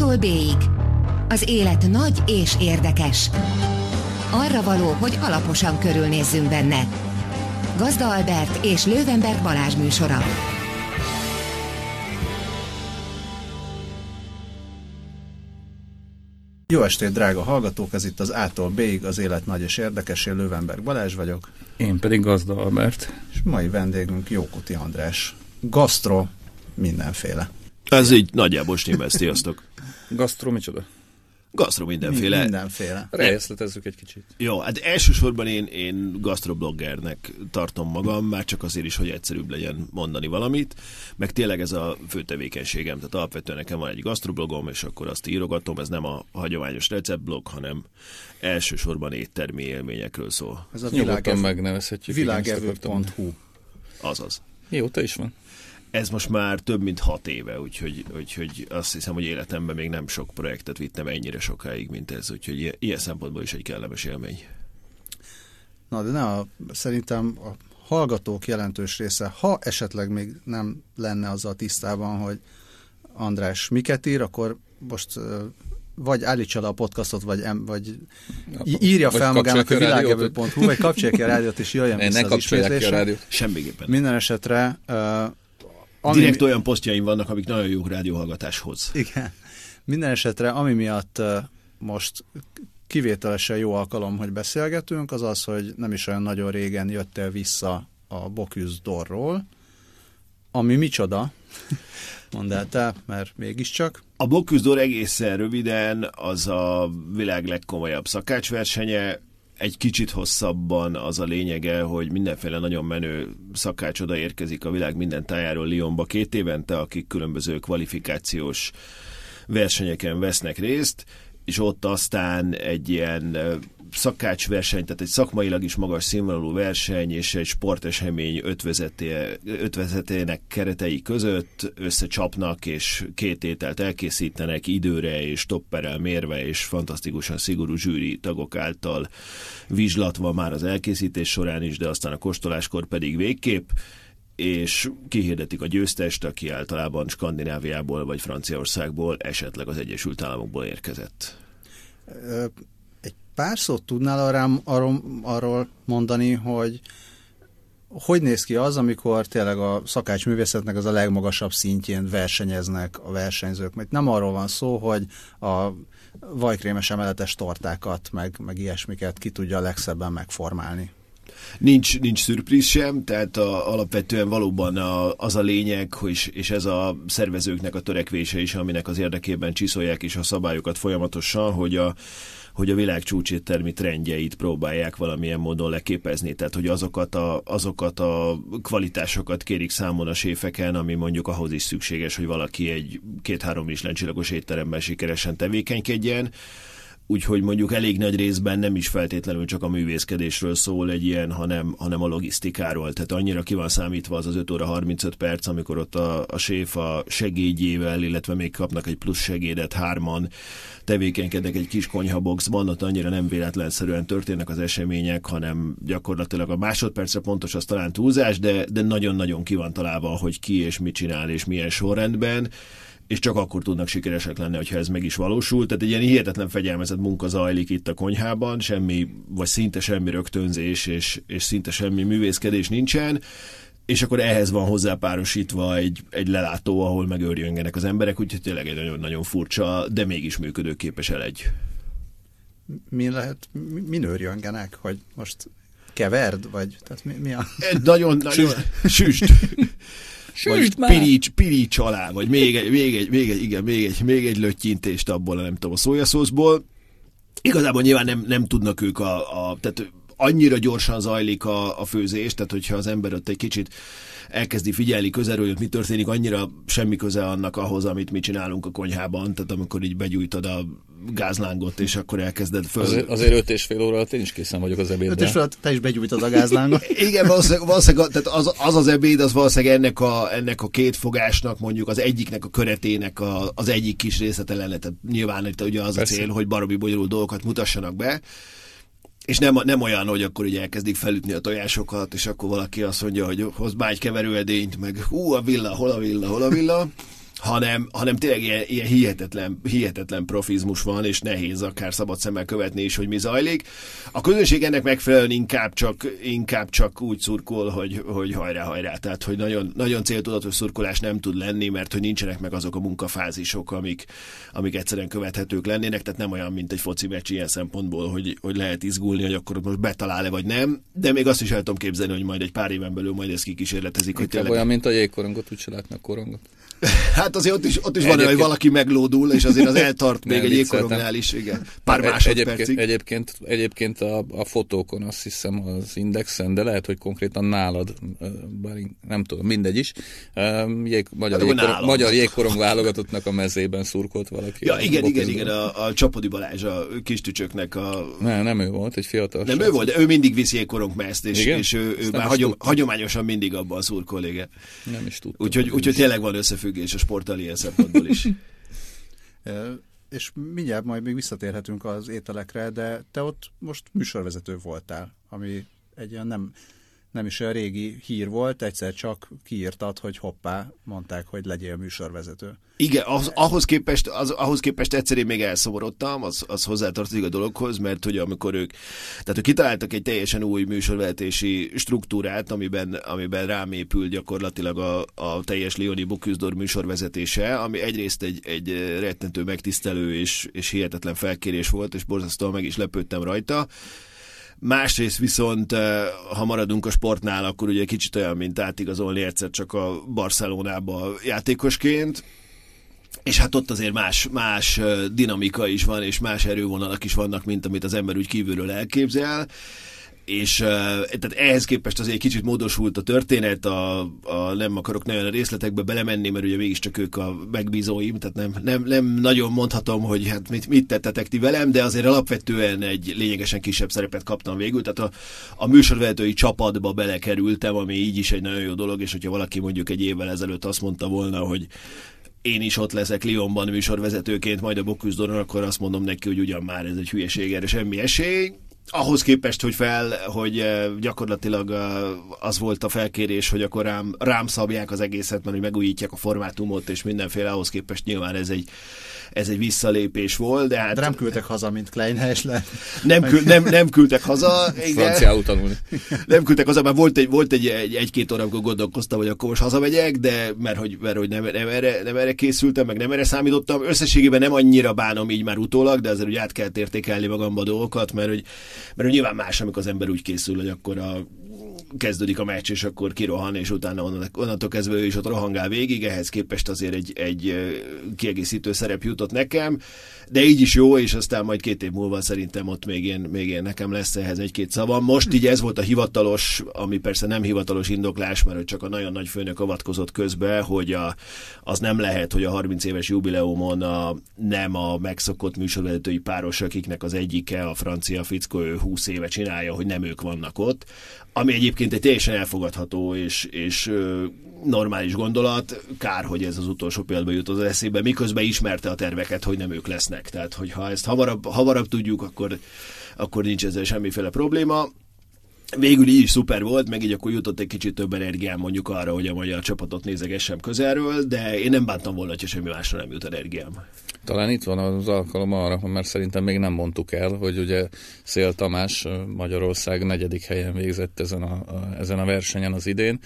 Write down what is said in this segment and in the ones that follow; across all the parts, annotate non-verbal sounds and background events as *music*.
A-tól B-ig. Az élet nagy és érdekes. Arra való, hogy alaposan körülnézzünk benne. Gazda Albert és Lővenberg Balázs műsora. Jó estét, drága hallgatók! Ez itt az A-tól B-ig, az élet nagy és érdekes. Én Lővenberg Balázs vagyok. Én pedig Gazda Albert. És mai vendégünk Jókuti András. Gastro mindenféle. Ez így nagyjából stimmel, sziasztok. Gastro micsoda? Gasztro mindenféle. Mindenféle. Részletezzük egy kicsit. Jó, hát elsősorban én, én gastrobloggernek tartom magam, már csak azért is, hogy egyszerűbb legyen mondani valamit, meg tényleg ez a fő tevékenységem, tehát alapvetően nekem van egy gastroblogom, és akkor azt írogatom, ez nem a hagyományos receptblog, hanem elsősorban éttermi élményekről szól. Ez a Nyugodtan megnevezhetjük. világevő.hu. Azaz. Mióta is van? Ez most már több mint hat éve, úgyhogy, úgyhogy azt hiszem, hogy életemben még nem sok projektet vittem ennyire sokáig, mint ez, úgyhogy ilyen, szempontból is egy kellemes élmény. Na, de ne, a, szerintem a hallgatók jelentős része, ha esetleg még nem lenne azzal tisztában, hogy András miket ír, akkor most vagy állítsa le a podcastot, vagy, em, vagy írja Vagy fel magának a világevő.hu, vagy kapcsolja ki a rádiót, és jöjjön vissza ne az kapcsolják ki a ismétlésre. rádiót. Semmiképpen. Minden esetre uh, ami, Direkt olyan posztjaim vannak, amik nagyon jók rádióhallgatáshoz. Igen. Minden esetre, ami miatt most kivételesen jó alkalom, hogy beszélgetünk, az az, hogy nem is olyan nagyon régen jöttél vissza a Bocuse d'Orról, ami micsoda, *laughs* mondd el te, mert mégiscsak. A Bocuse d'Or egészen röviden az a világ legkomolyabb szakácsversenye, egy kicsit hosszabban az a lényege, hogy mindenféle nagyon menő szakács oda érkezik a világ minden tájáról Lyonba két évente, akik különböző kvalifikációs versenyeken vesznek részt, és ott aztán egy ilyen szakácsverseny, tehát egy szakmailag is magas színvonalú verseny és egy sportesemény ötvezeté, ötvezetének keretei között összecsapnak, és két ételt elkészítenek időre és topperel mérve, és fantasztikusan szigorú zsűri tagok által vizslatva már az elkészítés során is, de aztán a kóstoláskor pedig végképp, és kihirdetik a győztest, aki általában Skandináviából vagy Franciaországból, esetleg az Egyesült Államokból érkezett. Egy pár szót tudnál arra, arról, arról mondani, hogy hogy néz ki az, amikor tényleg a szakácsművészetnek az a legmagasabb szintjén versenyeznek a versenyzők? Mert nem arról van szó, hogy a vajkrémes emeletes tortákat, meg, meg ilyesmiket ki tudja a legszebben megformálni. Nincs, nincs szürpríz sem, tehát a, alapvetően valóban a, az a lényeg, hogy, és ez a szervezőknek a törekvése is, aminek az érdekében csiszolják is a szabályokat folyamatosan, hogy a, hogy a világ csúcséttermi trendjeit próbálják valamilyen módon leképezni, tehát hogy azokat a, azokat a kvalitásokat kérik számon a séfeken, ami mondjuk ahhoz is szükséges, hogy valaki egy két-három Michelin csillagos étteremben sikeresen tevékenykedjen, úgyhogy mondjuk elég nagy részben nem is feltétlenül csak a művészkedésről szól egy ilyen, hanem, hanem a logisztikáról. Tehát annyira ki van számítva az az 5 óra 35 perc, amikor ott a, a séf a segédjével, illetve még kapnak egy plusz segédet hárman, tevékenykednek egy kis konyhaboxban, ott annyira nem véletlenszerűen történnek az események, hanem gyakorlatilag a másodpercre pontos az talán túlzás, de, de nagyon-nagyon ki van találva, hogy ki és mit csinál és milyen sorrendben és csak akkor tudnak sikeresek lenni, hogyha ez meg is valósul. Tehát egy ilyen hihetetlen fegyelmezett munka zajlik itt a konyhában, semmi, vagy szinte semmi rögtönzés, és, és szinte semmi művészkedés nincsen, és akkor ehhez van hozzápárosítva egy, egy lelátó, ahol megőrjöngenek az emberek, úgyhogy tényleg egy nagyon-nagyon furcsa, de mégis működőképes elegy. Mi lehet, mi, min őrjöngenek, hogy most keverd, vagy tehát mi, mi a... Egy nagyon, nagyon *laughs* süst. Süsd vagy már! piríts, piríts alá, vagy még egy, még egy, még egy, igen, még egy, még egy löttyintést abból, nem tudom, a szójaszószból. Igazából nyilván nem, nem tudnak ők a, a tehát annyira gyorsan zajlik a, a főzés, tehát hogyha az ember ott egy kicsit elkezdi figyelni közelről, hogy mi történik, annyira semmi köze annak ahhoz, amit mi csinálunk a konyhában, tehát amikor így begyújtad a gázlángot, és akkor elkezded föl... Azért, azért öt és fél óra alatt én is készen vagyok az Öt és ebédre. fel, te is begyújtad a gázlángot. *laughs* Igen, valószínűleg, valószínűleg tehát az, az az ebéd, az valószínűleg ennek a, ennek a két fogásnak, mondjuk az egyiknek a köretének a, az egyik kis részlete lenne. Tehát nyilván itt ugye az Persze. a cél, hogy baromi bonyolult dolgokat mutassanak be, és nem, nem olyan, hogy akkor ugye elkezdik felütni a tojásokat, és akkor valaki azt mondja, hogy már egy keverőedényt, meg hú, a villa, hol a villa, hol a villa, hanem, hanem tényleg ilyen, ilyen hihetetlen, hihetetlen profizmus van, és nehéz akár szabad szemmel követni is, hogy mi zajlik. A közönség ennek megfelelően inkább csak, inkább csak úgy szurkol, hogy, hogy hajrá, hajrá. Tehát, hogy nagyon, nagyon céltudatos szurkolás nem tud lenni, mert hogy nincsenek meg azok a munkafázisok, amik, amik egyszerűen követhetők lennének, tehát nem olyan, mint egy foci meccs ilyen szempontból, hogy, hogy lehet izgulni, hogy akkor most betalál-e vagy nem, de még azt is el tudom képzelni, hogy majd egy pár éven belül majd ez kikísérletezik, hogy tényleg... olyan, mint a jégkorongot, úgy se látnak korongot. Hát azért ott is, ott is van olyan, hogy valaki meglódul, és azért az eltart még egy jégkorongnál is, igen. Pár másodpercig. Egyébként, egyébként, egyébként a, a fotókon azt hiszem az indexen, de lehet, hogy konkrétan nálad, bár nem tudom, mindegy is. Jég, magyar, hát, jégkorong, magyar jégkorong válogatottnak a mezében szurkolt valaki. Ja, igen, igen, igen, a, a Csapodi Balázs, a kis tücsöknek a... Ne, nem ő volt, egy fiatal. Nem ő volt, de ő mindig viszi jégkorong mezt, és, igen? és ő, ő már hagyom, hagyományosan mindig abban a szurkol, igen. Nem is tudtam. Úgyhogy, úgyhogy tényleg van összefüggés a sporttal ilyen szempontból is. *laughs* és mindjárt majd még visszatérhetünk az ételekre, de te ott most műsorvezető voltál, ami egy ilyen nem, nem is olyan régi hír volt, egyszer csak kiírtad, hogy hoppá, mondták, hogy legyél műsorvezető. Igen, az, ahhoz, képest, az, ahhoz képest egyszer én még elszomorodtam, az, az hozzátartozik a dologhoz, mert hogy amikor ők, tehát ők kitaláltak egy teljesen új műsorvezetési struktúrát, amiben, amiben rám épül gyakorlatilag a, a teljes Leoni Buküzdor műsorvezetése, ami egyrészt egy, egy rettentő megtisztelő és, és hihetetlen felkérés volt, és borzasztóan meg is lepődtem rajta. Másrészt viszont, eh, ha maradunk a sportnál, akkor ugye kicsit olyan, mint átigazolni egyszer csak a Barcelonába játékosként, és hát ott azért más, más dinamika is van, és más erővonalak is vannak, mint amit az ember úgy kívülről elképzel és tehát ehhez képest azért kicsit módosult a történet, a, a, nem akarok nagyon a részletekbe belemenni, mert ugye mégiscsak ők a megbízóim, tehát nem, nem, nem nagyon mondhatom, hogy hát mit, mit tettetek ti velem, de azért alapvetően egy lényegesen kisebb szerepet kaptam végül, tehát a, a műsorvezetői csapatba belekerültem, ami így is egy nagyon jó dolog, és hogyha valaki mondjuk egy évvel ezelőtt azt mondta volna, hogy én is ott leszek Lyonban műsorvezetőként, majd a Boküzdoron, akkor azt mondom neki, hogy ugyan már ez egy hülyeség, erre semmi esély ahhoz képest, hogy fel, hogy eh, gyakorlatilag eh, az volt a felkérés, hogy akkor rám, rám szabják az egészet, mert hogy megújítják a formátumot, és mindenféle ahhoz képest nyilván ez egy, ez egy visszalépés volt. De, hát, de nem küldtek haza, mint Kleinheisler. Nem, kül, nem, nem küldtek haza. *laughs* Igen. Franciául tanulni. *laughs* Nem küldtek haza, mert volt egy, volt egy, egy, egy-két óra, amikor gondolkoztam, hogy akkor most hazamegyek, de mert hogy, mert, hogy nem, nem, erre, nem erre készültem, meg nem erre számítottam. Összességében nem annyira bánom így már utólag, de azért úgy át kell értékelni magamba a dolgokat, mert hogy, mert nyilván más, amikor az ember úgy készül, hogy akkor a kezdődik a meccs, és akkor kirohan, és utána onnantól kezdve ő is ott rohangál végig, ehhez képest azért egy, egy kiegészítő szerep jutott nekem, de így is jó, és aztán majd két év múlva szerintem ott még én, még én nekem lesz ehhez egy-két szavam. Most így ez volt a hivatalos, ami persze nem hivatalos indoklás, mert csak a nagyon nagy főnök avatkozott közbe, hogy a, az nem lehet, hogy a 30 éves jubileumon a, nem a megszokott műsorvezetői páros, akiknek az egyike, a francia fickó, ő 20 éve csinálja, hogy nem ők vannak ott, ami egyébként egy teljesen elfogadható és, és normális gondolat, kár, hogy ez az utolsó például jut az eszébe, miközben ismerte a terveket, hogy nem ők lesznek. Tehát, hogy ha ezt hamarabb, hamarabb tudjuk, akkor, akkor nincs ezzel semmiféle probléma. Végül így is szuper volt, meg így akkor jutott egy kicsit több energiám mondjuk arra, hogy a magyar csapatot nézegessem közelről, de én nem bántam volna, hogy semmi másra nem jut energiám. Talán itt van az alkalom arra, mert szerintem még nem mondtuk el, hogy ugye Szél Tamás Magyarország negyedik helyen végzett ezen a, a, ezen a versenyen az idén,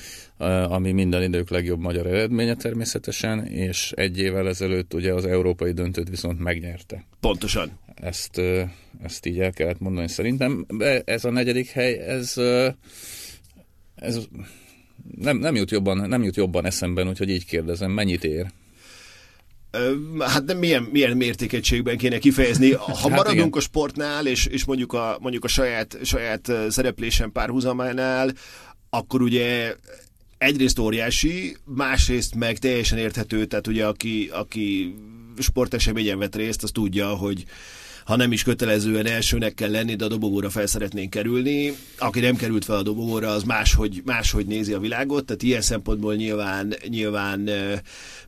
ami minden idők legjobb magyar eredménye természetesen, és egy évvel ezelőtt ugye az európai döntőt viszont megnyerte. Pontosan. Ezt, ezt így el kellett mondani szerintem. Ez a negyedik hely, ez, ez nem, nem, jut jobban, nem jut jobban eszemben, úgyhogy így kérdezem, mennyit ér? hát nem milyen, milyen mértékegységben kéne kifejezni. Ha hát maradunk igen. a sportnál, és, és mondjuk a, mondjuk a saját, saját szereplésen párhuzamánál, akkor ugye egyrészt óriási, másrészt meg teljesen érthető, tehát ugye aki, aki sporteseményen vett részt, az tudja, hogy ha nem is kötelezően elsőnek kell lenni, de a dobogóra fel szeretnénk kerülni. Aki nem került fel a dobogóra, az máshogy, máshogy nézi a világot, tehát ilyen szempontból nyilván, nyilván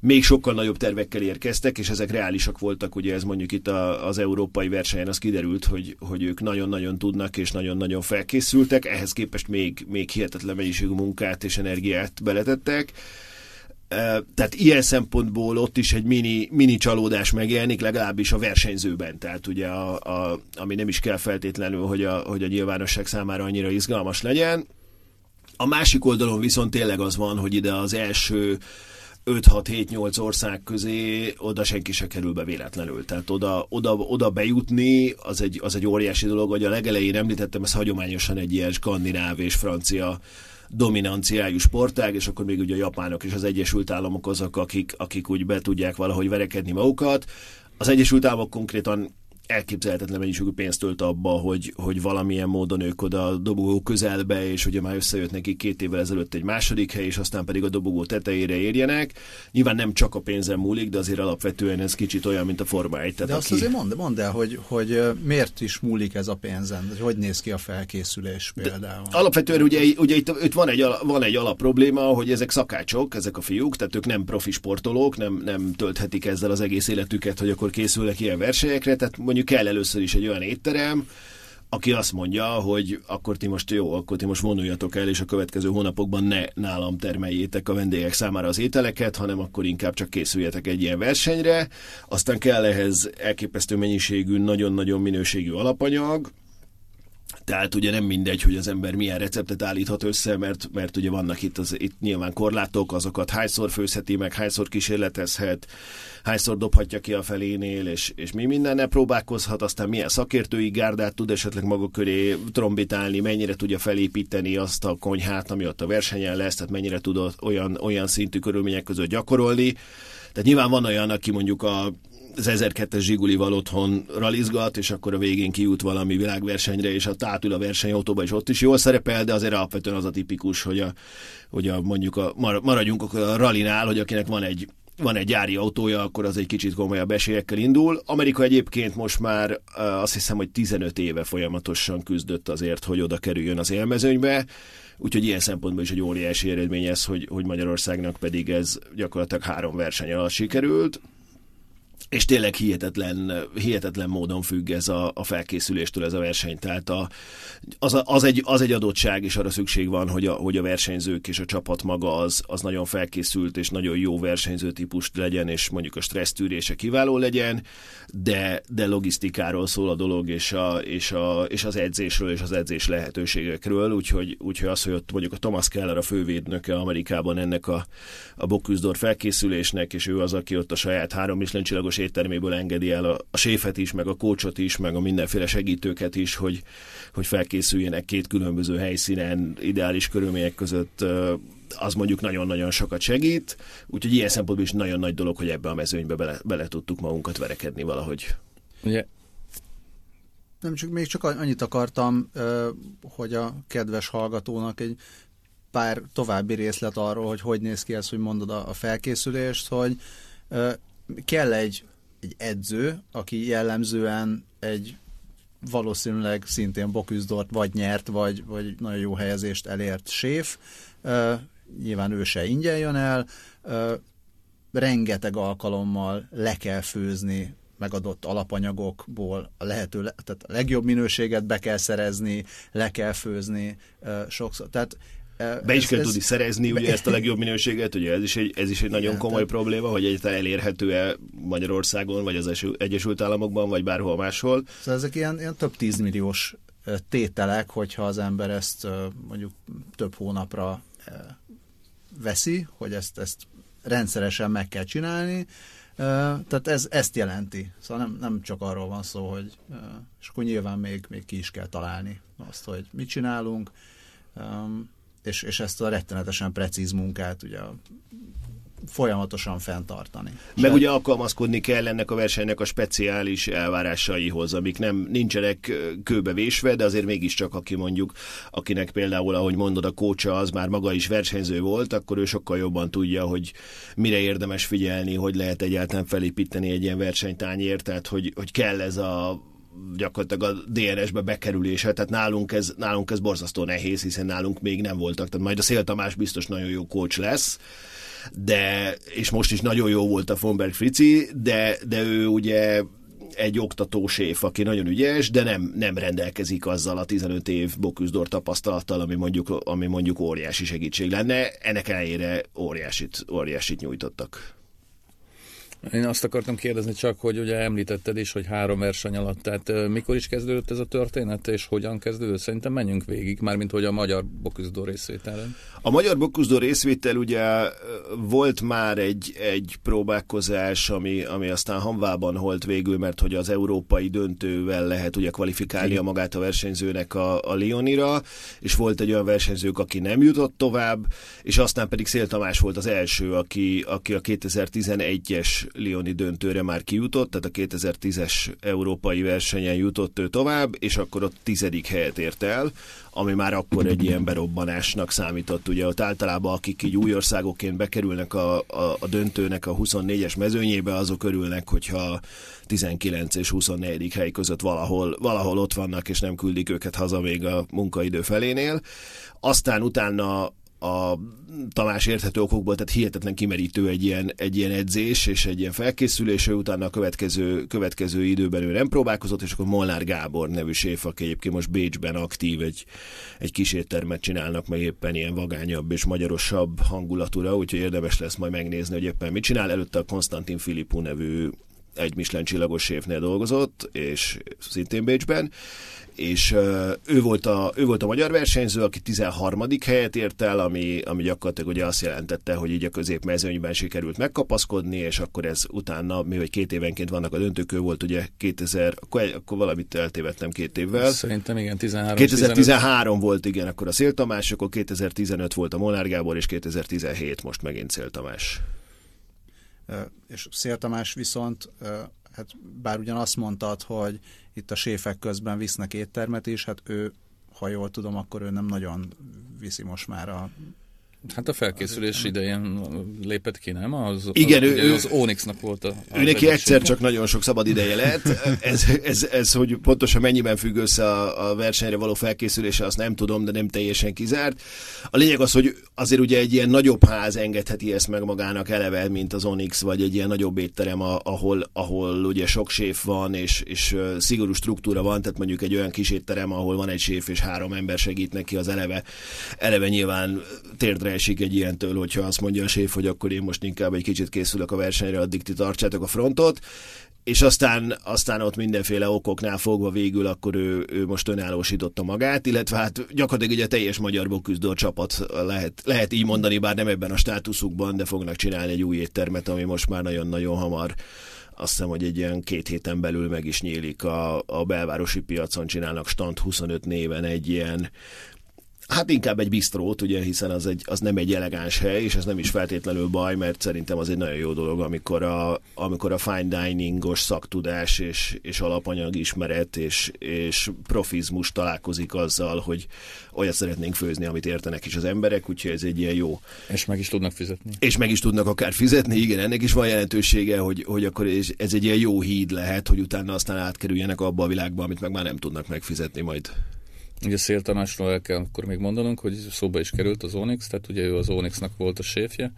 még sokkal nagyobb tervekkel érkeztek, és ezek reálisak voltak, ugye ez mondjuk itt a, az európai versenyen az kiderült, hogy, hogy ők nagyon-nagyon tudnak, és nagyon-nagyon felkészültek, ehhez képest még, még hihetetlen mennyiségű munkát és energiát beletettek tehát ilyen szempontból ott is egy mini, mini csalódás megjelenik, legalábbis a versenyzőben. Tehát ugye, a, a, ami nem is kell feltétlenül, hogy a, hogy a nyilvánosság számára annyira izgalmas legyen. A másik oldalon viszont tényleg az van, hogy ide az első 5-6-7-8 ország közé oda senki se kerül be véletlenül. Tehát oda, oda, oda bejutni az egy, az egy óriási dolog, hogy a legelején említettem, ez hagyományosan egy ilyen skandináv és francia dominanciájú sportág, és akkor még ugye a japánok és az Egyesült Államok azok, akik, akik úgy be tudják valahogy verekedni magukat. Az Egyesült Államok konkrétan elképzelhetetlen mennyiségű pénzt tölt abba, hogy, hogy valamilyen módon ők oda a dobogó közelbe, és ugye már összejött neki két évvel ezelőtt egy második hely, és aztán pedig a dobogó tetejére érjenek. Nyilván nem csak a pénzen múlik, de azért alapvetően ez kicsit olyan, mint a Forma 1. Tehát de azt aki... azért mondd, mondd el, hogy, hogy miért is múlik ez a pénzen, hogy néz ki a felkészülés például. De alapvetően ugye, ugye itt, itt van, egy, van egy alap probléma, hogy ezek szakácsok, ezek a fiúk, tehát ők nem profi sportolók, nem, nem tölthetik ezzel az egész életüket, hogy akkor készülnek ilyen versenyekre, tehát mondjuk kell először is egy olyan étterem, aki azt mondja, hogy akkor ti most jó, akkor ti most vonuljatok el, és a következő hónapokban ne nálam termeljétek a vendégek számára az ételeket, hanem akkor inkább csak készüljetek egy ilyen versenyre. Aztán kell ehhez elképesztő mennyiségű, nagyon-nagyon minőségű alapanyag, tehát ugye nem mindegy, hogy az ember milyen receptet állíthat össze, mert, mert ugye vannak itt, az, itt nyilván korlátok, azokat hányszor főzheti meg, hányszor kísérletezhet, hányszor dobhatja ki a felénél, és, és mi mindenne próbálkozhat, aztán milyen szakértői gárdát tud esetleg maga köré trombitálni, mennyire tudja felépíteni azt a konyhát, ami ott a versenyen lesz, tehát mennyire tud olyan, olyan szintű körülmények között gyakorolni. Tehát nyilván van olyan, aki mondjuk a az 1002-es Zsigulival otthon ralizgat, és akkor a végén kijut valami világversenyre, és a átül a versenyautóba, és ott is jól szerepel, de azért alapvetően az a tipikus, hogy, a, hogy a, mondjuk a, maradjunk a ralinál, hogy akinek van egy van egy gyári autója, akkor az egy kicsit komolyabb esélyekkel indul. Amerika egyébként most már azt hiszem, hogy 15 éve folyamatosan küzdött azért, hogy oda kerüljön az élmezőnybe. Úgyhogy ilyen szempontból is egy óriási eredmény ez, hogy, hogy Magyarországnak pedig ez gyakorlatilag három verseny alatt sikerült és tényleg hihetetlen, hihetetlen módon függ ez a, a felkészüléstől ez a verseny. Tehát a, az, a, az, egy, az egy adottság, és arra szükség van, hogy a, hogy a versenyzők és a csapat maga az, az nagyon felkészült, és nagyon jó versenyző típust legyen, és mondjuk a stressztűrése kiváló legyen, de, de logisztikáról szól a dolog, és, a, és, a, és az edzésről, és az edzés lehetőségekről, úgyhogy, úgyhogy az, hogy ott mondjuk a Thomas Keller a fővédnöke Amerikában ennek a, a Bocuse felkészülésnek, és ő az, aki ott a saját három Michelin országos étterméből engedi el a, a séfet is, meg a kócsot is, meg a mindenféle segítőket is, hogy, hogy felkészüljenek két különböző helyszínen, ideális körülmények között az mondjuk nagyon-nagyon sokat segít, úgyhogy ilyen szempontból is nagyon nagy dolog, hogy ebbe a mezőnybe bele, bele tudtuk magunkat verekedni valahogy. Ugye nem csak, még csak annyit akartam, hogy a kedves hallgatónak egy pár további részlet arról, hogy hogy néz ki ez, hogy mondod a felkészülést, hogy kell egy, egy edző, aki jellemzően egy valószínűleg szintén Boküzdort vagy nyert, vagy, vagy nagyon jó helyezést elért séf. Nyilván ő se ingyen jön el. Rengeteg alkalommal le kell főzni megadott alapanyagokból a lehető, tehát a legjobb minőséget be kell szerezni, le kell főzni sokszor. Tehát be is ez, kell ez, tudni szerezni be, ugye ezt a legjobb minőséget, ugye ez is egy, ez is egy nagyon igen, komoly tehát, probléma, hogy egyáltalán elérhető-e Magyarországon, vagy az Egyesült Államokban, vagy bárhol máshol. Szóval ezek ilyen, ilyen több tízmilliós tételek, hogyha az ember ezt mondjuk több hónapra veszi, hogy ezt, ezt rendszeresen meg kell csinálni, tehát ez ezt jelenti. Szóval nem, nem csak arról van szó, hogy és akkor nyilván még, még ki is kell találni azt, hogy mit csinálunk, és, és ezt a rettenetesen precíz munkát ugye folyamatosan fenntartani. Meg ugye alkalmazkodni kell ennek a versenynek a speciális elvárásaihoz, amik nem nincsenek kőbevésve, de azért mégiscsak, aki mondjuk, akinek például, ahogy mondod, a kócsa az már maga is versenyző volt, akkor ő sokkal jobban tudja, hogy mire érdemes figyelni, hogy lehet egyáltalán felépíteni egy ilyen versenytányért, tehát hogy, hogy kell ez a gyakorlatilag a DNS-be bekerülése, tehát nálunk ez, nálunk ez borzasztó nehéz, hiszen nálunk még nem voltak, tehát majd a Szél Tamás biztos nagyon jó coach lesz, de, és most is nagyon jó volt a Fonberg Frici, de, de ő ugye egy oktatóséf, aki nagyon ügyes, de nem, nem rendelkezik azzal a 15 év boküzdor tapasztalattal, ami mondjuk, ami mondjuk óriási segítség lenne. Ennek ellenére óriásit, óriásit nyújtottak. Én azt akartam kérdezni csak, hogy ugye említetted is, hogy három verseny alatt, tehát mikor is kezdődött ez a történet, és hogyan kezdődött? Szerintem menjünk végig, mármint hogy a magyar boküzdó részvételen. A magyar boküzdó részvétel ugye volt már egy, egy próbálkozás, ami, ami aztán Hanvában holt végül, mert hogy az európai döntővel lehet ugye kvalifikálnia magát a versenyzőnek a, a Lionira, és volt egy olyan versenyzők, aki nem jutott tovább, és aztán pedig Szél Tamás volt az első, aki, aki a 2011-es Lioni döntőre már kijutott, tehát a 2010-es európai versenyen jutott ő tovább, és akkor ott tizedik helyet ért el, ami már akkor egy ilyen berobbanásnak számított. Ugye ott általában akik így új országokként bekerülnek a, a, a döntőnek a 24-es mezőnyébe, azok örülnek, hogyha 19 és 24. hely között valahol, valahol ott vannak, és nem küldik őket haza még a munkaidő felénél. Aztán utána a Tamás érthető okokból, tehát hihetetlen kimerítő egy ilyen, egy ilyen edzés és egy ilyen felkészülés, ő utána a következő, következő időben ő nem próbálkozott, és akkor Molnár Gábor nevű séf, aki egyébként most Bécsben aktív, egy, egy kis éttermet csinálnak, meg éppen ilyen vagányabb és magyarosabb hangulatúra, úgyhogy érdemes lesz majd megnézni, hogy éppen mit csinál. Előtte a Konstantin Filippu nevű egy Michelin csillagos séfnél dolgozott, és szintén Bécsben, és ő volt, a, ő volt a magyar versenyző, aki 13. helyet ért el, ami, ami gyakorlatilag ugye azt jelentette, hogy így a középmezőnyben sikerült megkapaszkodni, és akkor ez utána, mi hogy két évenként vannak a döntők, ő volt ugye 2000, akkor, akkor valamit eltévettem két évvel. Szerintem igen, 13. 2013 15. volt igen, akkor a Szél Tamás, akkor 2015 volt a Molnár Gábor, és 2017 most megint Szél Tamás. És Szél Tamás viszont hát bár ugyan azt mondtad, hogy itt a séfek közben visznek éttermet is, hát ő, ha jól tudom, akkor ő nem nagyon viszi most már a Hát a felkészülés idején lépett ki, nem? Az, Igen, az, ő, ő, az Onyxnak volt a... Ő neki egyszer csak nagyon sok szabad ideje lett. Ez, ez, ez hogy pontosan mennyiben függ össze a, a versenyre való felkészülése, azt nem tudom, de nem teljesen kizárt. A lényeg az, hogy azért ugye egy ilyen nagyobb ház engedheti ezt meg magának eleve, mint az Onyx, vagy egy ilyen nagyobb étterem, ahol, ahol ugye sok séf van, és, és szigorú struktúra van, tehát mondjuk egy olyan kis étterem, ahol van egy séf, és három ember segít neki, az eleve, eleve nyilván térdre esik egy ilyentől, hogyha azt mondja a séf, hogy akkor én most inkább egy kicsit készülök a versenyre, addig ti tartsátok a frontot, és aztán, aztán ott mindenféle okoknál fogva végül akkor ő, ő most önállósította magát, illetve hát gyakorlatilag egy a teljes magyar bokküzdő csapat lehet, lehet így mondani, bár nem ebben a státuszukban, de fognak csinálni egy új éttermet, ami most már nagyon-nagyon hamar azt hiszem, hogy egy ilyen két héten belül meg is nyílik a, a belvárosi piacon, csinálnak stand 25 néven egy ilyen Hát inkább egy bistrót, ugye, hiszen az, egy, az nem egy elegáns hely, és ez nem is feltétlenül baj, mert szerintem az egy nagyon jó dolog, amikor a, amikor a fine diningos szaktudás és, és alapanyag ismeret és, és profizmus találkozik azzal, hogy olyat szeretnénk főzni, amit értenek is az emberek, úgyhogy ez egy ilyen jó. És meg is tudnak fizetni. És meg is tudnak akár fizetni, igen, ennek is van jelentősége, hogy, hogy akkor ez egy ilyen jó híd lehet, hogy utána aztán átkerüljenek abba a világba, amit meg már nem tudnak megfizetni majd. Ugye Szél Tamásról el kell akkor még mondanunk, hogy szóba is került az Onyx, tehát ugye ő az Onyxnak volt a séfje,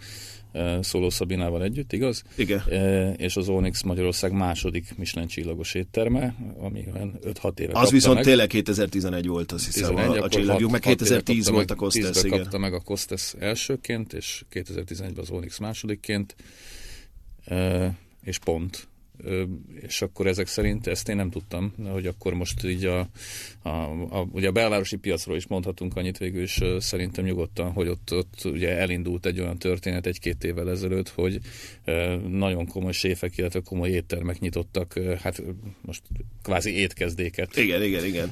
e, Szóló Szabinával együtt, igaz? Igen. E, és az Onyx Magyarország második Michelin csillagos étterme, ami olyan 5-6 éve Az viszont meg. tényleg 2011 volt, azt hiszem, 11, a, a csillagjuk, meg 2010 volt a Kostes, igen. kapta meg a Kostes elsőként, és 2011-ben az Onyx másodikként, e, és pont és akkor ezek szerint ezt én nem tudtam, hogy akkor most így a, a, a, ugye a belvárosi piacról is mondhatunk annyit végül is szerintem nyugodtan, hogy ott, ott ugye elindult egy olyan történet egy-két évvel ezelőtt, hogy nagyon komoly séfek, illetve komoly éttermek nyitottak, hát most kvázi étkezdéket. Igen, igen, igen.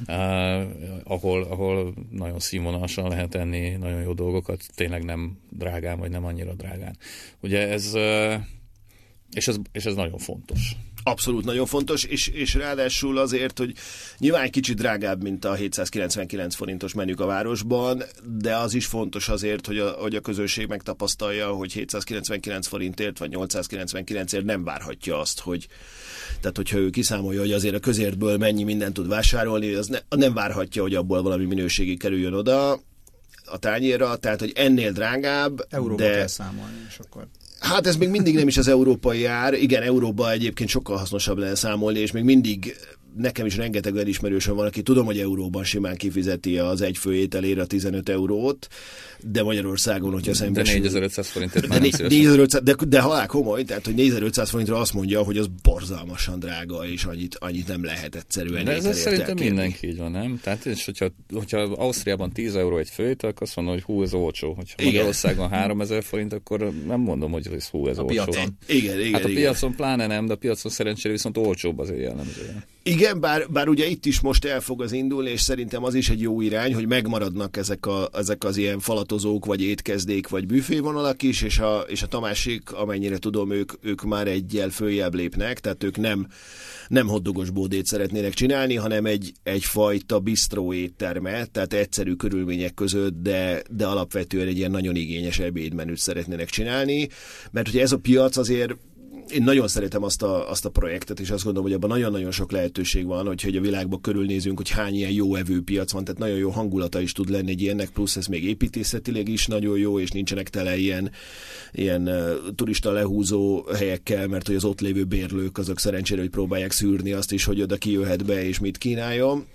ahol, ahol nagyon színvonalasan lehet enni nagyon jó dolgokat, tényleg nem drágán, vagy nem annyira drágán. Ugye ez és ez, és ez nagyon fontos. Abszolút nagyon fontos, és, és ráadásul azért, hogy nyilván egy kicsit drágább, mint a 799 forintos menük a városban, de az is fontos azért, hogy a, hogy a közönség megtapasztalja, hogy 799 forintért vagy 899ért nem várhatja azt, hogy tehát hogyha ő kiszámolja, hogy azért a közértből mennyi mindent tud vásárolni, az ne, nem várhatja, hogy abból valami minőségi kerüljön oda a tányérra, tehát hogy ennél drágább, Euróba de... kell számolni, és akkor Hát ez még mindig nem is az európai ár. Igen, Európa egyébként sokkal hasznosabb lenne számolni, és még mindig nekem is rengeteg olyan ismerősöm van, aki tudom, hogy euróban simán kifizeti az egy főételére a 15 eurót, de Magyarországon, hogyha szembesül... De 4500 forintért már de, 4500, de, de halál komoly, tehát hogy 4500 forintra azt mondja, hogy az borzalmasan drága, és annyit, annyit nem lehet egyszerűen De ez szerintem mindenki így van, nem? Tehát és hogyha, hogyha Ausztriában 10 euró egy főétel, akkor azt mondom, hogy hú, ez olcsó. Hogyha igen. Magyarországon 3000 forint, akkor nem mondom, hogy ez hú, ez a olcsó. Piacon. Igen, igen, hát a igen. piacon pláne nem, de a piacon szerencsére viszont olcsóbb azért jellemzően. Igen, bár, bár ugye itt is most el fog az indulni, és szerintem az is egy jó irány, hogy megmaradnak ezek, a, ezek az ilyen falatozók, vagy étkezdék, vagy büfévonalak is, és a, és a Tamásik, amennyire tudom, ők, ők már egyel följebb lépnek, tehát ők nem, nem hoddogos bódét szeretnének csinálni, hanem egy, egyfajta bistró étterme, tehát egyszerű körülmények között, de, de alapvetően egy ilyen nagyon igényes ebédmenüt szeretnének csinálni, mert ugye ez a piac azért én nagyon szeretem azt a, azt a projektet, és azt gondolom, hogy abban nagyon-nagyon sok lehetőség van, hogyha a világban körülnézünk, hogy hány ilyen jó evőpiac van, tehát nagyon jó hangulata is tud lenni egy ilyennek, plusz ez még építészetileg is nagyon jó, és nincsenek tele ilyen, ilyen turista lehúzó helyekkel, mert hogy az ott lévő bérlők azok szerencsére, hogy próbálják szűrni azt is, hogy oda ki jöhet be, és mit kínáljon.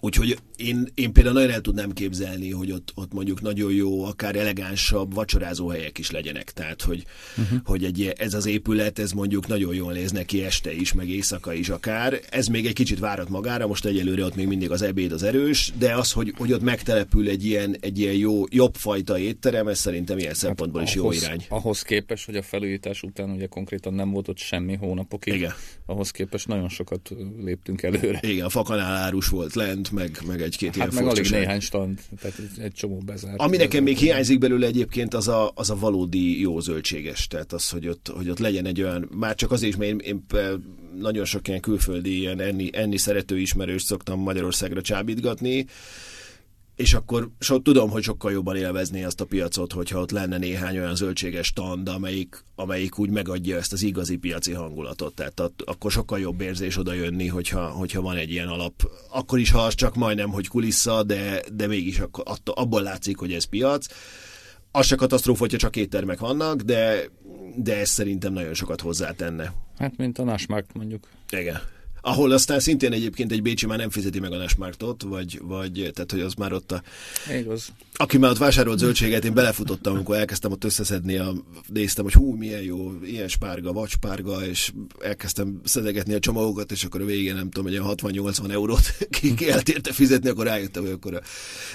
Úgyhogy én, én például nagyon el tudnám képzelni, hogy ott, ott mondjuk nagyon jó, akár elegánsabb vacsorázó helyek is legyenek. Tehát, hogy, uh-huh. hogy egy, ez az épület, ez mondjuk nagyon jól néz neki este is, meg éjszaka is akár. Ez még egy kicsit várat magára, most egyelőre ott még mindig az ebéd az erős, de az, hogy, hogy ott megtelepül egy ilyen, egy ilyen jó, jobb fajta étterem, ez szerintem ilyen szempontból hát is ahhoz, jó irány. Ahhoz képest, hogy a felújítás után ugye konkrétan nem volt ott semmi hónapokig, Igen. ahhoz képest nagyon sokat léptünk előre. Igen, a fakanál árus volt lent, meg, meg egy-két hát ilyen meg alig néhány stand, tehát egy, egy csomó bezárt. Ami nekem még hiányzik belőle egyébként, az a, az a valódi jó zöldséges, tehát az, hogy ott, hogy ott legyen egy olyan, már csak azért is, mert én, én nagyon sok ilyen külföldi ilyen enni, enni szerető ismerős szoktam Magyarországra csábítgatni, és akkor so, tudom, hogy sokkal jobban élvezné azt a piacot, hogyha ott lenne néhány olyan zöldséges stand, amelyik, amelyik úgy megadja ezt az igazi piaci hangulatot. Tehát at, akkor sokkal jobb érzés oda jönni, hogyha, hogyha van egy ilyen alap. Akkor is, ha az csak majdnem, hogy kulissza, de, de mégis akkor, abból látszik, hogy ez piac. Az se katasztrófa, hogyha csak éttermek vannak, de, de ez szerintem nagyon sokat hozzátenne. Hát, mint a Nasmarkt mondjuk. Igen ahol aztán szintén egyébként egy Bécsi már nem fizeti meg a Nesmarktot, vagy, vagy tehát, hogy az már ott a... Igaz. Aki már ott vásárolt zöldséget, én belefutottam, amikor elkezdtem ott összeszedni, a, néztem, hogy hú, milyen jó, ilyen spárga, vagy spárga, és elkezdtem szedegetni a csomagokat, és akkor a végén nem tudom, hogy 60-80 eurót *laughs* ki, ki eltérte fizetni, akkor rájöttem, hogy akkor a,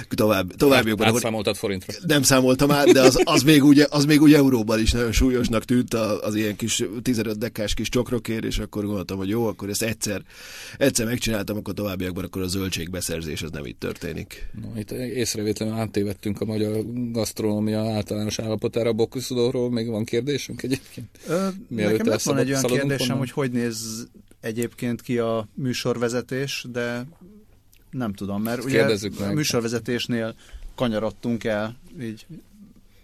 tovább, továbbiakban... Át, számoltad forintra. Nem számoltam át, de az, az, még úgy, az még úgy euróban is nagyon súlyosnak tűnt az ilyen kis 15 dekás kis csokrokért, és akkor gondoltam, hogy jó, akkor ezt egyszer egyszer megcsináltam, akkor továbbiakban akkor a zöldségbeszerzés az nem itt történik. No, itt észrevétlenül áttévettünk a magyar gasztronómia általános állapotára a Bokuszudóról. Még van kérdésünk egyébként? Ö, nekem van egy olyan kérdésem, onnan? hogy hogy néz egyébként ki a műsorvezetés, de nem tudom, mert ugye meg. a műsorvezetésnél kanyarodtunk el így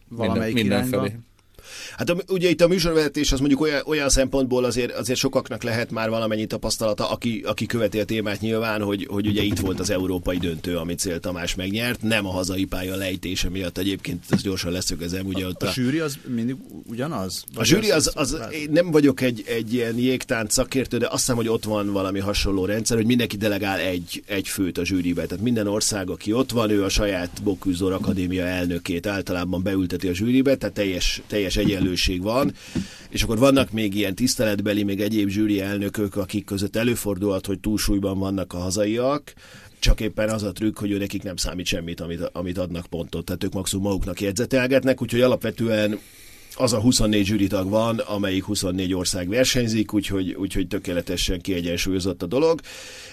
valamelyik Minden, irányba. Mindenfelé. Hát ugye itt a műsorvezetés az mondjuk olyan, olyan szempontból azért, azért sokaknak lehet már valamennyi tapasztalata, aki, aki követi a témát nyilván, hogy, hogy ugye itt volt az európai döntő, amit Cél Tamás megnyert, nem a hazai pálya lejtése miatt egyébként, ezt gyorsan leszögezem. Ugye ott a, a, a zsűri az mindig ugyanaz? A zsűri az, az, az én nem vagyok egy, egy ilyen jégtánc szakértő, de azt hiszem, hogy ott van valami hasonló rendszer, hogy mindenki delegál egy, egy főt a zsűribe. Tehát minden ország, aki ott van, ő a saját Boküzor Akadémia elnökét általában beülteti a zsűribe, tehát teljes, teljes egyenlőség van, és akkor vannak még ilyen tiszteletbeli, még egyéb zsűri elnökök, akik között előfordulhat, hogy túlsúlyban vannak a hazaiak, csak éppen az a trükk, hogy ő nekik nem számít semmit, amit, amit adnak pontot, tehát ők maximum maguknak jegyzetelgetnek, úgyhogy alapvetően az a 24 zsűritag van, amelyik 24 ország versenyzik, úgyhogy, úgyhogy tökéletesen kiegyensúlyozott a dolog,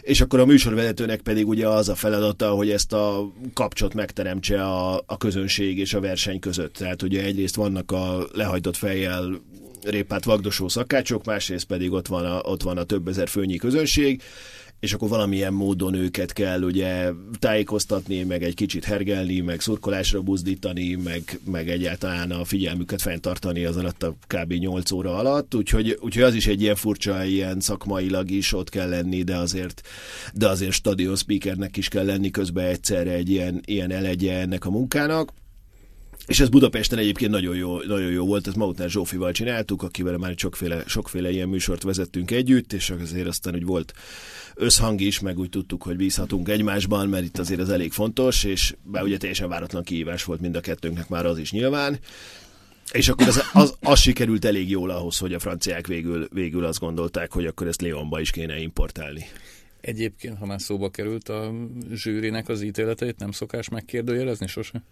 és akkor a műsorvezetőnek pedig ugye az a feladata, hogy ezt a kapcsot megteremtse a, a közönség és a verseny között. Tehát ugye egyrészt vannak a lehajtott fejjel répát vagdosó szakácsok, másrészt pedig ott van a, ott van a több ezer főnyi közönség, és akkor valamilyen módon őket kell ugye tájékoztatni, meg egy kicsit hergelni, meg szurkolásra buzdítani, meg, meg egyáltalán a figyelmüket fenntartani az alatt a kb. 8 óra alatt, úgyhogy, úgyhogy az is egy ilyen furcsa, ilyen szakmailag is ott kell lenni, de azért, de azért stadion speakernek is kell lenni közben egyszerre egy ilyen, ilyen elegye ennek a munkának és ez Budapesten egyébként nagyon jó, nagyon jó volt, ezt Mautner Zsófival csináltuk, akivel már sokféle, sokféle ilyen műsort vezettünk együtt, és azért aztán úgy volt összhang is, meg úgy tudtuk, hogy bízhatunk egymásban, mert itt azért ez elég fontos, és bár ugye teljesen váratlan kihívás volt mind a kettőnknek már az is nyilván, és akkor az, az, az sikerült elég jól ahhoz, hogy a franciák végül, végül azt gondolták, hogy akkor ezt Leonba is kéne importálni. Egyébként, ha már szóba került a zsűrinek az ítéleteit, nem szokás megkérdőjelezni sose?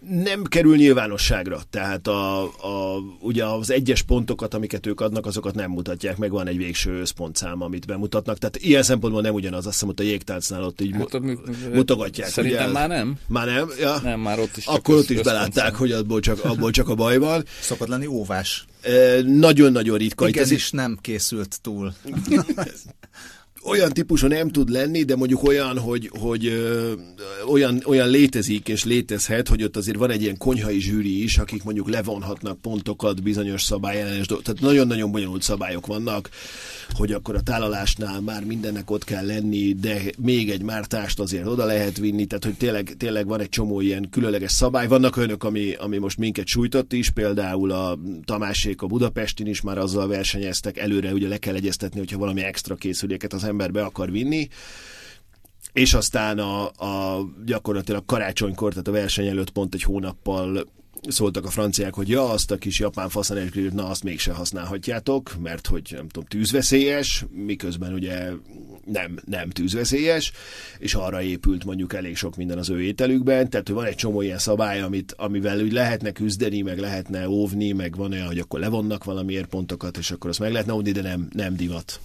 Nem kerül nyilvánosságra, tehát a, a, ugye az egyes pontokat, amiket ők adnak, azokat nem mutatják, meg van egy végső összpontszám, amit bemutatnak, tehát ilyen szempontból nem ugyanaz, azt hiszem, hogy a jégtálcnál ott így hát, mutogatják. Szerintem ugye, már nem. Már nem? Ja. Nem, már ott is Akkor ott is belátták, hogy abból csak, abból csak a baj van. Szokott lenni óvás. Nagyon-nagyon ritka. Igen, ez is nem készült túl. *laughs* olyan típusú nem tud lenni, de mondjuk olyan, hogy, hogy olyan, olyan létezik és létezhet, hogy ott azért van egy ilyen konyhai zsűri is, akik mondjuk levonhatnak pontokat bizonyos szabályellenes dolgok. Tehát nagyon-nagyon bonyolult szabályok vannak, hogy akkor a tálalásnál már mindennek ott kell lenni, de még egy mártást azért oda lehet vinni, tehát hogy tényleg, tényleg van egy csomó ilyen különleges szabály. Vannak önök, ami, ami most minket sújtott is, például a Tamásék a Budapestin is már azzal versenyeztek, előre ugye le kell egyeztetni, hogyha valami extra készüléket az ember be akar vinni, és aztán a, a gyakorlatilag karácsonykor, tehát a verseny előtt pont egy hónappal szóltak a franciák, hogy ja, azt a kis japán faszanerkülőt, na azt mégse használhatjátok, mert hogy nem tudom, tűzveszélyes, miközben ugye nem, nem tűzveszélyes, és arra épült mondjuk elég sok minden az ő ételükben, tehát hogy van egy csomó ilyen szabály, amit, amivel úgy lehetne küzdeni, meg lehetne óvni, meg van olyan, hogy akkor levonnak valamiért pontokat, és akkor azt meg lehetne óvni, de nem, nem divat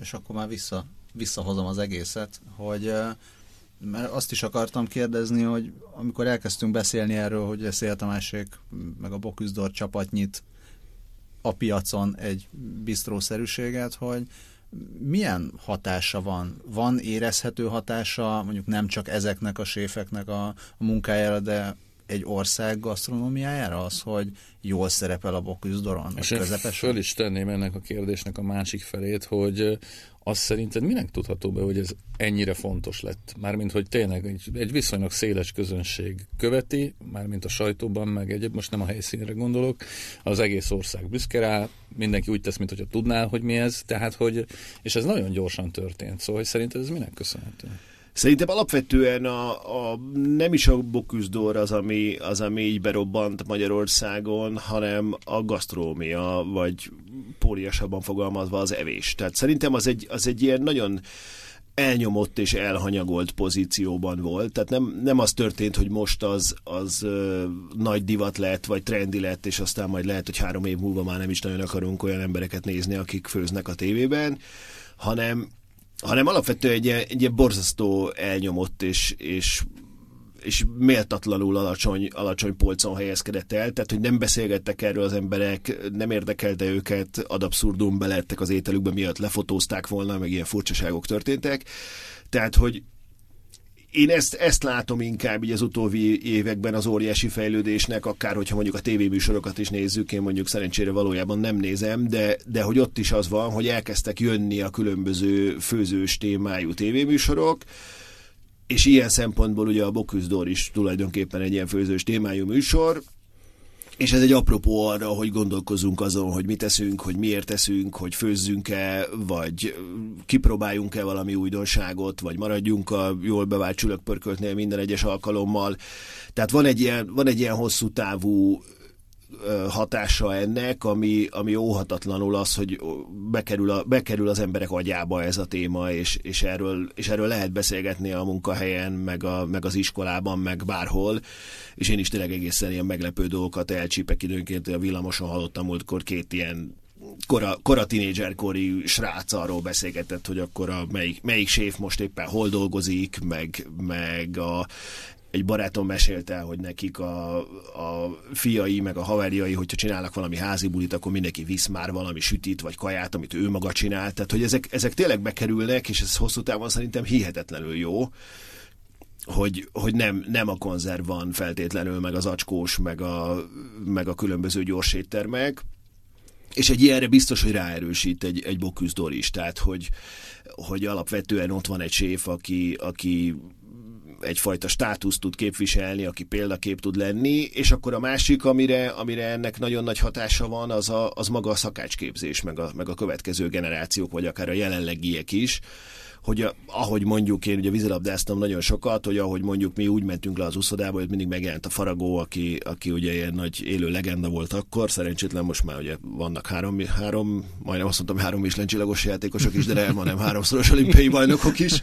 és akkor már vissza, visszahozom az egészet, hogy mert azt is akartam kérdezni, hogy amikor elkezdtünk beszélni erről, hogy a Szél Tamásék meg a Boküzdor csapat nyit a piacon egy bistrószerűséget, hogy milyen hatása van? Van érezhető hatása mondjuk nem csak ezeknek a séfeknek a, a munkájára, de egy ország gasztronómiájára az, hogy jól szerepel a boküzdoron? És közepesen? föl is tenném ennek a kérdésnek a másik felét, hogy azt szerinted minek tudható be, hogy ez ennyire fontos lett? Mármint, hogy tényleg egy, egy viszonylag széles közönség követi, mármint a sajtóban, meg egyéb, most nem a helyszínre gondolok, az egész ország büszke rá, mindenki úgy tesz, mint hogyha tudná, hogy mi ez, tehát, hogy, és ez nagyon gyorsan történt, szóval, hogy szerinted ez minek köszönhető? Szerintem alapvetően a, a, nem is a boküzdor az ami, az, ami így berobbant Magyarországon, hanem a gasztrómia, vagy póriasabban fogalmazva az evés. Tehát szerintem az egy, az egy ilyen nagyon elnyomott és elhanyagolt pozícióban volt. Tehát nem, nem az történt, hogy most az, az ö, nagy divat lett, vagy trendi lett, és aztán majd lehet, hogy három év múlva már nem is nagyon akarunk olyan embereket nézni, akik főznek a tévében, hanem hanem alapvetően egy, egy borzasztó elnyomott és, és és méltatlanul alacsony, alacsony polcon helyezkedett el, tehát hogy nem beszélgettek erről az emberek, nem érdekelte őket, ad abszurdum belettek az ételükbe, miatt lefotózták volna, meg ilyen furcsaságok történtek. Tehát, hogy én ezt, ezt látom inkább így az utóbbi években az óriási fejlődésnek, akár hogyha mondjuk a tévéműsorokat is nézzük, én mondjuk szerencsére valójában nem nézem, de, de hogy ott is az van, hogy elkezdtek jönni a különböző főzős témájú tévéműsorok, és ilyen szempontból ugye a Boküzdor is tulajdonképpen egy ilyen főzős témájú műsor, és ez egy apropó arra, hogy gondolkozzunk azon, hogy mit teszünk, hogy miért teszünk, hogy főzzünk-e, vagy kipróbáljunk-e valami újdonságot, vagy maradjunk a jól bevált csülökpörköltnél minden egyes alkalommal. Tehát van egy ilyen, van egy ilyen hosszú távú hatása ennek, ami, ami óhatatlanul az, hogy bekerül, a, bekerül az emberek agyába ez a téma, és, és, erről, és erről lehet beszélgetni a munkahelyen, meg, a, meg az iskolában, meg bárhol, és én is tényleg egészen ilyen meglepő dolgokat elcsípek időnként, a villamoson hallottam múltkor két ilyen kora, kora tinédzserkori srác arról beszélgetett, hogy akkor a melyik, melyik séf most éppen hol dolgozik, meg, meg a egy barátom mesélte, hogy nekik a, a fiai, meg a haverjai, hogyha csinálnak valami házi bulit, akkor mindenki visz már valami sütit, vagy kaját, amit ő maga csinál. Tehát, hogy ezek, ezek tényleg bekerülnek, és ez hosszú távon szerintem hihetetlenül jó hogy, hogy nem, nem a konzerv van feltétlenül, meg az acskós, meg a, meg a különböző gyors éttermek, és egy ilyenre biztos, hogy ráerősít egy, egy boküzdor is, tehát hogy, hogy alapvetően ott van egy séf, aki, aki egyfajta státuszt tud képviselni, aki példakép tud lenni, és akkor a másik, amire, amire ennek nagyon nagy hatása van, az, a, az maga a szakácsképzés, meg a, meg a következő generációk, vagy akár a jelenlegiek is, hogy ahogy mondjuk én ugye vízilabdáztam nagyon sokat, hogy ahogy mondjuk mi úgy mentünk le az úszodába, hogy mindig megjelent a Faragó, aki, aki ugye ilyen nagy élő legenda volt akkor, szerencsétlen most már ugye vannak három, három majdnem azt mondtam, három Michelin játékosok is, de nem, hanem háromszoros olimpiai bajnokok is.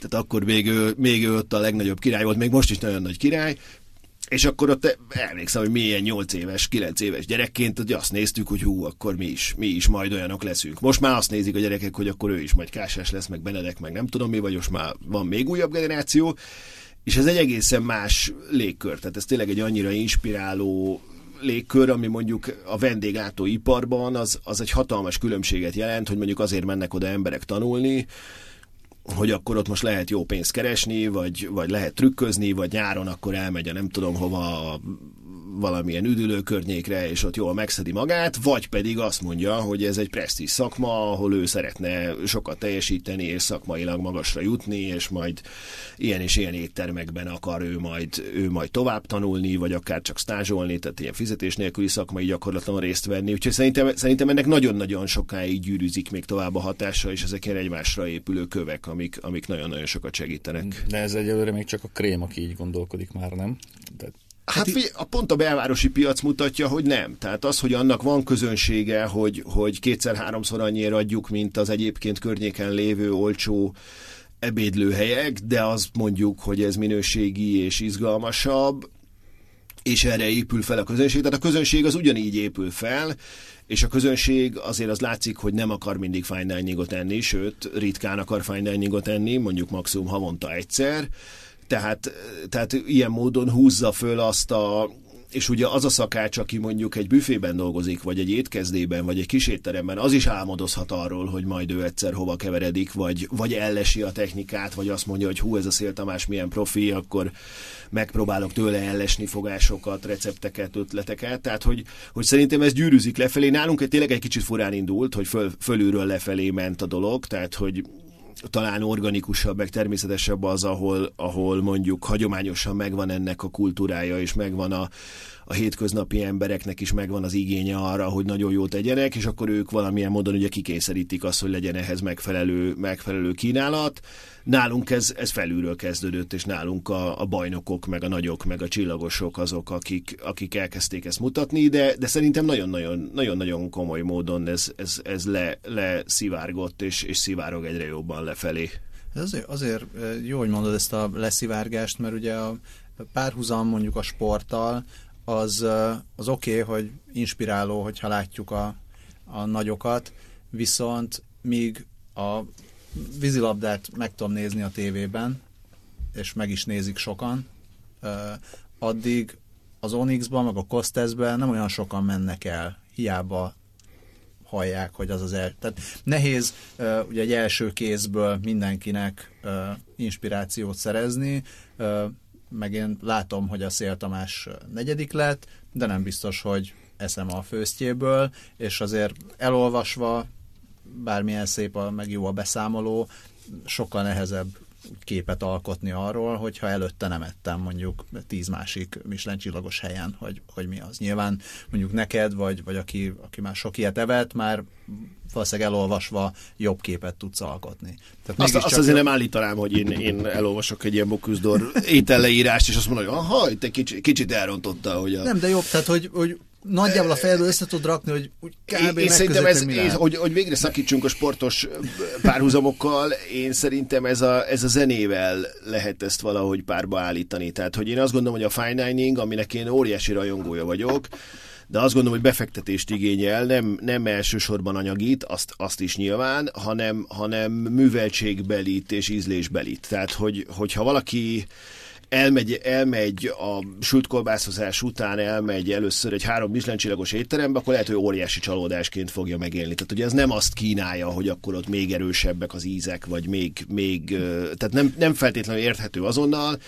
Tehát akkor még ő, még ő ott a legnagyobb király volt, még most is nagyon nagy király, és akkor ott emlékszem, hogy mi ilyen 8 éves, 9 éves gyerekként hogy azt néztük, hogy hú, akkor mi is, mi is majd olyanok leszünk. Most már azt nézik a gyerekek, hogy akkor ő is majd Kásás lesz, meg Benedek, meg nem tudom mi, vagy most már van még újabb generáció, és ez egy egészen más légkör. Tehát ez tényleg egy annyira inspiráló légkör, ami mondjuk a vendéglátóiparban az, az egy hatalmas különbséget jelent, hogy mondjuk azért mennek oda emberek tanulni, hogy akkor ott most lehet jó pénzt keresni, vagy, vagy lehet trükközni, vagy nyáron akkor elmegy a nem tudom hova valamilyen üdülő környékre, és ott jól megszedi magát, vagy pedig azt mondja, hogy ez egy presztíz szakma, ahol ő szeretne sokat teljesíteni, és szakmailag magasra jutni, és majd ilyen és ilyen éttermekben akar ő majd, ő majd tovább tanulni, vagy akár csak stázsolni, tehát ilyen fizetés nélküli szakmai gyakorlaton részt venni. Úgyhogy szerintem, szerintem ennek nagyon-nagyon sokáig gyűrűzik még tovább a hatása, és ezek ilyen egymásra épülő kövek, amik, amik nagyon-nagyon sokat segítenek. De ez egyelőre még csak a krém, aki így gondolkodik már, nem? De Hát, hát a pont a belvárosi piac mutatja, hogy nem. Tehát az, hogy annak van közönsége, hogy, hogy kétszer-háromszor annyira adjuk, mint az egyébként környéken lévő olcsó ebédlőhelyek, de az mondjuk, hogy ez minőségi és izgalmasabb, és erre épül fel a közönség. Tehát a közönség az ugyanígy épül fel, és a közönség azért az látszik, hogy nem akar mindig fine diningot enni, sőt, ritkán akar fine diningot enni, mondjuk maximum havonta egyszer, tehát, tehát ilyen módon húzza föl azt a, és ugye az a szakács, aki mondjuk egy büfében dolgozik, vagy egy étkezdében, vagy egy kis étteremben, az is álmodozhat arról, hogy majd ő egyszer hova keveredik, vagy, vagy ellesi a technikát, vagy azt mondja, hogy hú, ez a Szél Tamás milyen profi, akkor megpróbálok tőle ellesni fogásokat, recepteket, ötleteket. Tehát, hogy, hogy szerintem ez gyűrűzik lefelé. Nálunk tényleg egy kicsit furán indult, hogy föl, fölülről lefelé ment a dolog, tehát, hogy talán organikusabb, meg természetesebb az, ahol, ahol mondjuk hagyományosan megvan ennek a kultúrája, és megvan a, a hétköznapi embereknek is megvan az igénye arra, hogy nagyon jót tegyenek, és akkor ők valamilyen módon ugye kikényszerítik azt, hogy legyen ehhez megfelelő, megfelelő kínálat. Nálunk ez, ez felülről kezdődött, és nálunk a, a bajnokok, meg a nagyok, meg a csillagosok azok, akik, akik elkezdték ezt mutatni, de, de szerintem nagyon-nagyon komoly módon ez, ez, ez le, leszivárgott, és, és szivárog egyre jobban lefelé. Ez azért, azért jó, hogy mondod ezt a leszivárgást, mert ugye a párhuzam mondjuk a sporttal, az, az oké, okay, hogy inspiráló, hogyha látjuk a, a nagyokat, viszont míg a vízilabdát meg tudom nézni a tévében, és meg is nézik sokan, addig az Onyx-ban, meg a Kostesben nem olyan sokan mennek el, hiába hallják, hogy az az el... Tehát nehéz ugye egy első kézből mindenkinek inspirációt szerezni, meg én látom, hogy a Szél Tamás negyedik lett, de nem biztos, hogy eszem a főztjéből, és azért elolvasva, bármilyen szép, a, meg jó a beszámoló, sokkal nehezebb képet alkotni arról, hogyha előtte nem ettem mondjuk tíz másik Michelin csillagos helyen, hogy, hogy mi az. Nyilván mondjuk neked, vagy, vagy aki, aki már sok ilyet evett, már valószínűleg elolvasva jobb képet tudsz alkotni. Tehát azt, azt azért nem állítanám, hogy én, én elolvasok egy ilyen Bocuse ételleírást, és azt mondom, hogy aha, te kicsit, kicsit elrontotta, hogy a... Nem, de jobb, tehát hogy, hogy nagyjából a fejedből össze tud rakni, hogy úgy kb. Én szerintem ez, én, hogy, hogy végre szakítsunk a sportos párhuzamokkal, én szerintem ez a, ez a zenével lehet ezt valahogy párba állítani. Tehát, hogy én azt gondolom, hogy a fine dining, aminek én óriási rajongója vagyok, de azt gondolom, hogy befektetést igényel, nem, nem elsősorban anyagít, azt, azt is nyilván, hanem, hanem műveltségbelit és ízlésbelit. Tehát, hogy, hogyha valaki elmegy, elmegy a sült kolbászozás után, elmegy először egy három Michelin étterembe, akkor lehet, hogy óriási csalódásként fogja megélni. Tehát ugye ez nem azt kínálja, hogy akkor ott még erősebbek az ízek, vagy még, még tehát nem, nem feltétlenül érthető azonnal,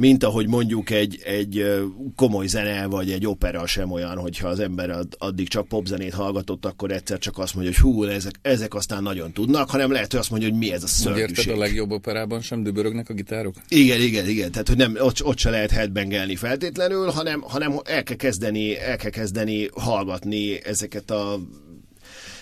mint ahogy mondjuk egy, egy komoly zene, vagy egy opera sem olyan, hogyha az ember addig csak popzenét hallgatott, akkor egyszer csak azt mondja, hogy hú, ezek, ezek aztán nagyon tudnak, hanem lehet, hogy azt mondja, hogy mi ez a szörnyűség. Érted, a legjobb operában sem dübörögnek a gitárok? Igen, igen, igen. Tehát, hogy nem, ott, ott se lehet headbangelni feltétlenül, hanem, hanem el kell kezdeni, el kell kezdeni hallgatni ezeket a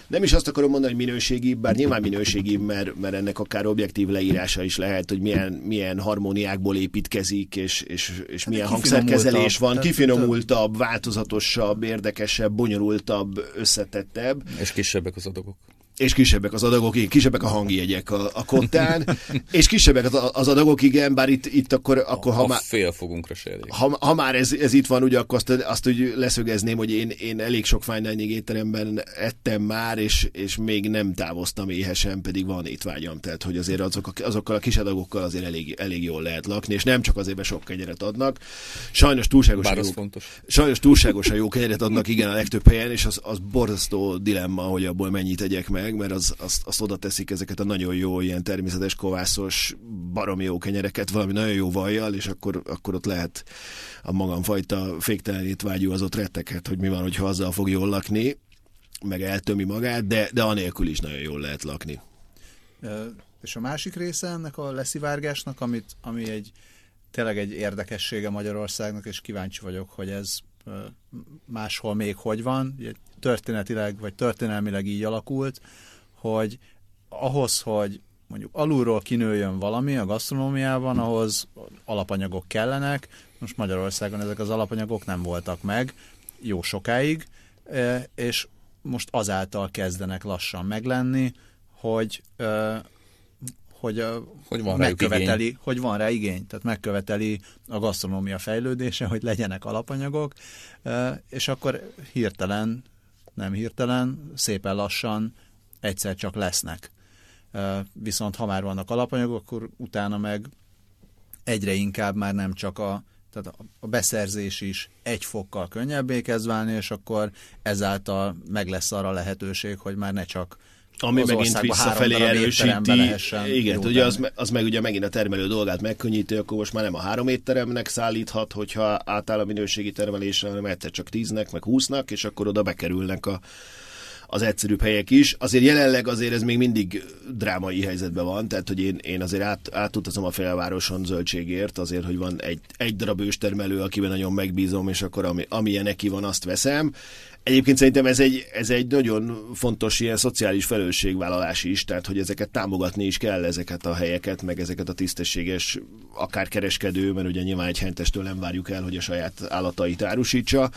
nem is azt akarom mondani, hogy minőségi, bár nyilván minőségi, mert, mert ennek akár objektív leírása is lehet, hogy milyen, milyen harmóniákból építkezik, és, és, és hát milyen hangszerkezelés van, kifinomultabb, változatosabb, érdekesebb, bonyolultabb, összetettebb. És kisebbek az adagok és kisebbek az adagok, igen, kisebbek a hangjegyek a, a kottán, *laughs* és kisebbek az, az adagok, igen, bár itt, itt akkor, akkor ha a már... fél fogunkra se Ha, ha már ez, ez itt van, ugye akkor azt, azt úgy leszögezném, hogy én, én elég sok fine dining étteremben ettem már, és, és még nem távoztam éhesen, pedig van étvágyam, tehát hogy azért azok, azokkal a kis adagokkal azért elég, elég jól lehet lakni, és nem csak azért, mert sok kenyeret adnak. Sajnos túlságosan jó, fontos. Sajnos túlságosan jó kenyeret adnak, igen, a legtöbb helyen, és az, az borzasztó dilemma, hogy abból mennyit tegyek meg, meg, mert az, az, azt oda teszik ezeket a nagyon jó, ilyen természetes, kovászos, baromi jó kenyereket valami nagyon jó vajjal, és akkor, akkor ott lehet a magamfajta féktelenét vágyó az ott retteghet, hogy mi van, hogyha azzal fog jól lakni, meg eltömi magát, de, de anélkül is nagyon jól lehet lakni. És a másik része ennek a leszivárgásnak, amit, ami egy tényleg egy érdekessége Magyarországnak, és kíváncsi vagyok, hogy ez máshol még hogy van, történetileg vagy történelmileg így alakult, hogy ahhoz, hogy mondjuk alulról kinőjön valami a gasztronómiában, ahhoz alapanyagok kellenek. Most Magyarországon ezek az alapanyagok nem voltak meg jó sokáig, és most azáltal kezdenek lassan meglenni, hogy hogy, hogy van megköveteli, igény. hogy van rá igény, tehát megköveteli a gasztronómia fejlődése, hogy legyenek alapanyagok, és akkor hirtelen, nem hirtelen, szépen lassan egyszer csak lesznek. Viszont ha már vannak alapanyagok, akkor utána meg egyre inkább már nem csak a, tehát a beszerzés is egy fokkal könnyebbé kezd válni, és akkor ezáltal meg lesz arra lehetőség, hogy már ne csak ami az megint visszafelé erősíti. Igen, ugye az, az meg ugye megint a termelő dolgát megkönnyíti, akkor most már nem a három étteremnek szállíthat, hogyha átáll a minőségi termelésre, hanem egyszer csak tíznek, meg húsznak, és akkor oda bekerülnek a, az egyszerűbb helyek is. Azért jelenleg azért ez még mindig drámai helyzetben van, tehát hogy én, én azért át, átutazom a félvároson zöldségért, azért, hogy van egy, egy darab őstermelő, akiben nagyon megbízom, és akkor ami, amilyen neki van, azt veszem. Egyébként szerintem ez egy, ez egy nagyon fontos ilyen szociális felelősségvállalás is, tehát hogy ezeket támogatni is kell, ezeket a helyeket, meg ezeket a tisztességes, akár kereskedő, mert ugye nyilván egy hentestől nem várjuk el, hogy a saját állatait árusítsa,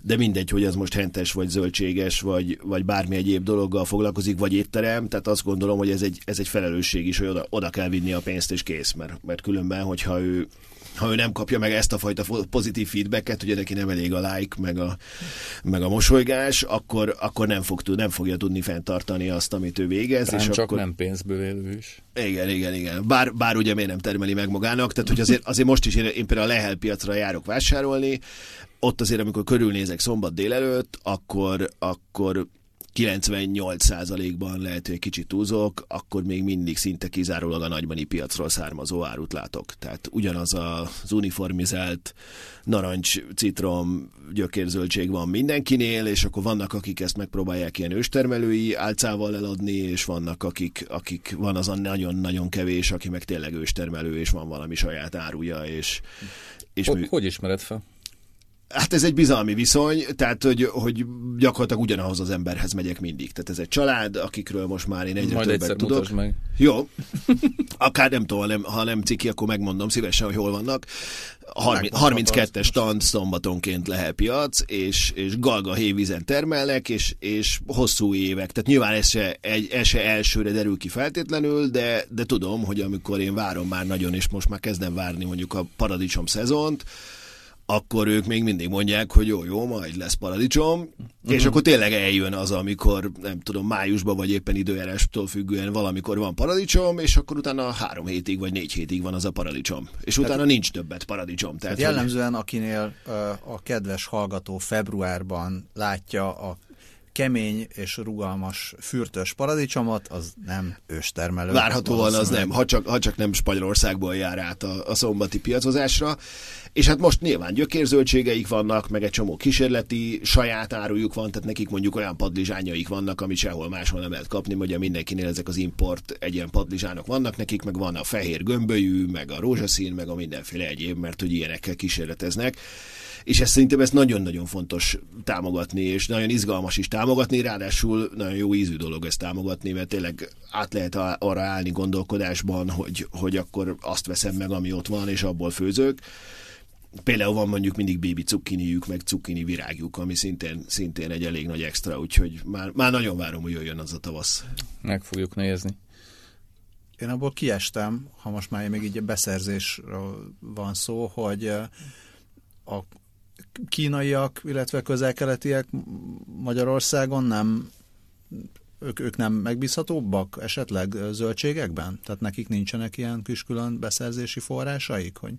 de mindegy, hogy ez most hentes, vagy zöldséges, vagy, vagy bármi egyéb dologgal foglalkozik, vagy étterem, tehát azt gondolom, hogy ez egy, ez egy felelősség is, hogy oda, oda kell vinni a pénzt, és kész, mert, mert különben, hogyha ő ha ő nem kapja meg ezt a fajta pozitív feedbacket, ugye neki nem elég a like, meg a, meg a mosolygás, akkor, akkor nem, fog, nem fogja tudni fenntartani azt, amit ő végez. Nem és csak akkor... nem pénzből élő is. Igen, igen, igen. Bár, bár ugye miért nem termeli meg magának, tehát hogy azért, azért most is én, én például a Lehel piacra járok vásárolni, ott azért, amikor körülnézek szombat délelőtt, akkor, akkor 98%-ban lehet, hogy egy kicsit túlzok, akkor még mindig szinte kizárólag a nagybani piacról származó árut látok. Tehát ugyanaz az uniformizált narancs, citrom, gyökérzöldség van mindenkinél, és akkor vannak, akik ezt megpróbálják ilyen őstermelői álcával eladni, és vannak, akik, akik van az a nagyon-nagyon kevés, aki meg tényleg őstermelő, és van valami saját áruja, és, és hogy, mű... hogy ismered fel? Hát ez egy bizalmi viszony, tehát hogy, hogy gyakorlatilag ugyanahoz az emberhez megyek mindig. Tehát ez egy család, akikről most már én egyre Majd többet tudok. meg. Jó. *laughs* Akár nem tudom, nem, ha nem ciki, akkor megmondom szívesen, hogy hol vannak. 32-es stand szombatonként lehet piac, és, és galga hévízen termelnek, és, és hosszú évek. Tehát nyilván ez se, egy, ez se elsőre derül ki feltétlenül, de, de tudom, hogy amikor én várom már nagyon, és most már kezdem várni mondjuk a paradicsom szezont, akkor ők még mindig mondják, hogy jó, jó, majd lesz paradicsom, uh-huh. és mhm. akkor tényleg eljön az, amikor, nem tudom, májusban vagy éppen időjárástól függően valamikor van paradicsom, és akkor utána három hétig vagy négy hétig van az a paradicsom. És utána tehát, nincs többet paradicsom. Tehát, jellemzően, hogy... akinél a kedves hallgató februárban látja a kemény és rugalmas fürtös paradicsomot, az nem őstermelő. Várhatóan az nem, ha csak, ha csak nem Spanyolországból jár át a, a szombati piacozásra. És hát most nyilván gyökérzöldségeik vannak, meg egy csomó kísérleti saját árujuk van, tehát nekik mondjuk olyan padlizsányaik vannak, amit sehol máshol nem lehet kapni, ugye mindenkinél ezek az import egy ilyen padlizsánok vannak, nekik meg van a fehér gömbölyű, meg a rózsaszín, meg a mindenféle egyéb, mert hogy ilyenekkel kísérleteznek és ezt szerintem ezt nagyon-nagyon fontos támogatni, és nagyon izgalmas is támogatni, ráadásul nagyon jó ízű dolog ezt támogatni, mert tényleg át lehet arra állni gondolkodásban, hogy, hogy akkor azt veszem meg, ami ott van, és abból főzök. Például van mondjuk mindig bébi cukkiniük, meg cukkini virágjuk, ami szintén, szintén egy elég nagy extra, úgyhogy már, már nagyon várom, hogy jöjjön az a tavasz. Meg fogjuk nézni. Én abból kiestem, ha most már még így beszerzésről van szó, hogy a kínaiak, illetve közel-keletiek Magyarországon nem ők, ők nem megbízhatóbbak esetleg zöldségekben? Tehát nekik nincsenek ilyen kis külön beszerzési forrásaik, hogy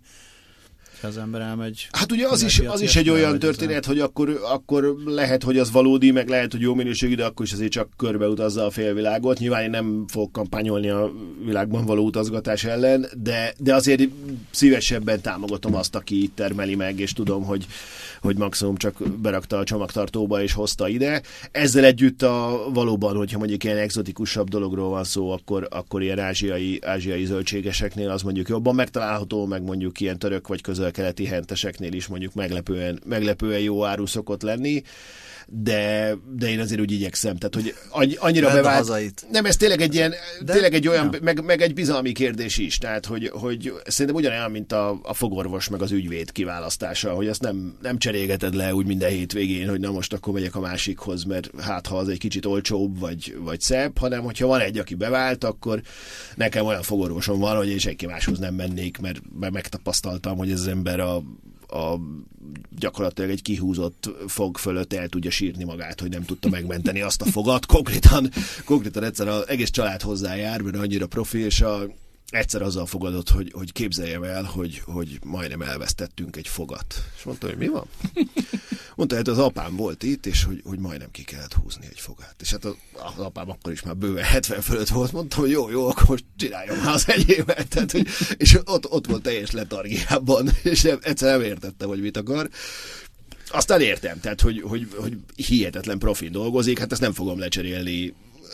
az ember elmegy. Hát ugye az is, az is egy olyan történet, hogy akkor, akkor lehet, hogy az valódi, meg lehet, hogy jó minőségű, de akkor is azért csak körbeutazza a félvilágot. Nyilván én nem fog kampányolni a világban való utazgatás ellen, de, de azért szívesebben támogatom azt, aki itt termeli meg, és tudom, hogy, hogy maximum csak berakta a csomagtartóba és hozta ide. Ezzel együtt a valóban, hogyha mondjuk ilyen exotikusabb dologról van szó, akkor, akkor ilyen ázsiai, ázsiai zöldségeseknél az mondjuk jobban megtalálható, meg mondjuk ilyen török vagy közel-keleti henteseknél is mondjuk meglepően, meglepően jó áru szokott lenni de, de én azért úgy igyekszem, tehát hogy annyira Vedd bevált. Hazait. Nem, ez tényleg egy ilyen, de, tényleg egy olyan, meg, meg, egy bizalmi kérdés is, tehát hogy, hogy szerintem ugyanolyan, mint a, a fogorvos meg az ügyvéd kiválasztása, hogy ezt nem, nem cserélgeted le úgy minden hétvégén, hogy na most akkor megyek a másikhoz, mert hát ha az egy kicsit olcsóbb vagy, vagy szebb, hanem hogyha van egy, aki bevált, akkor nekem olyan fogorvosom van, hogy én senki máshoz nem mennék, mert, mert megtapasztaltam, hogy ez az ember a a gyakorlatilag egy kihúzott fog fölött el tudja sírni magát, hogy nem tudta megmenteni azt a fogat. Konkrétan, konkrétan egyszer az egész család hozzájár, mert annyira profi, és a, egyszer azzal fogadott, hogy, hogy képzeljem el, hogy, hogy majdnem elvesztettünk egy fogat. És mondta, hogy mi van? Mondta, hát az apám volt itt, és hogy, hogy majdnem ki kellett húzni egy fogát. És hát az, az apám akkor is már bőven 70 fölött volt, mondta, hogy jó, jó, akkor most már az enyémet. Tehát, hogy, és ott, ott volt teljes letargiában, és nem, egyszer nem értettem, hogy mit akar. Aztán értem, tehát, hogy, hogy, hogy hihetetlen profin dolgozik, hát ezt nem fogom lecserélni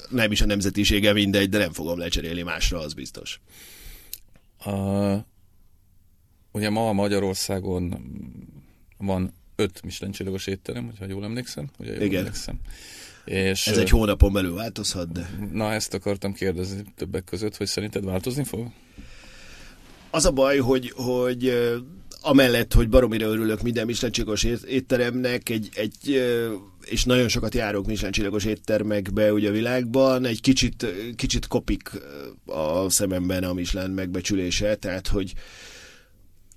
nem is a nemzetisége mindegy, de nem fogom lecserélni másra, az biztos. A, ugye ma Magyarországon van öt Michelin csillagos étterem, hogyha jól emlékszem. Ugye jól Igen. Emlékszem. És, Ez egy hónapon belül változhat, de... Na, ezt akartam kérdezni többek között, hogy szerinted változni fog? Az a baj, hogy, hogy amellett, hogy baromira örülök minden Michelin étteremnek, egy, egy, és nagyon sokat járok Michelin éttermekbe ugye a világban, egy kicsit, kicsit kopik a szememben a Michelin megbecsülése, tehát hogy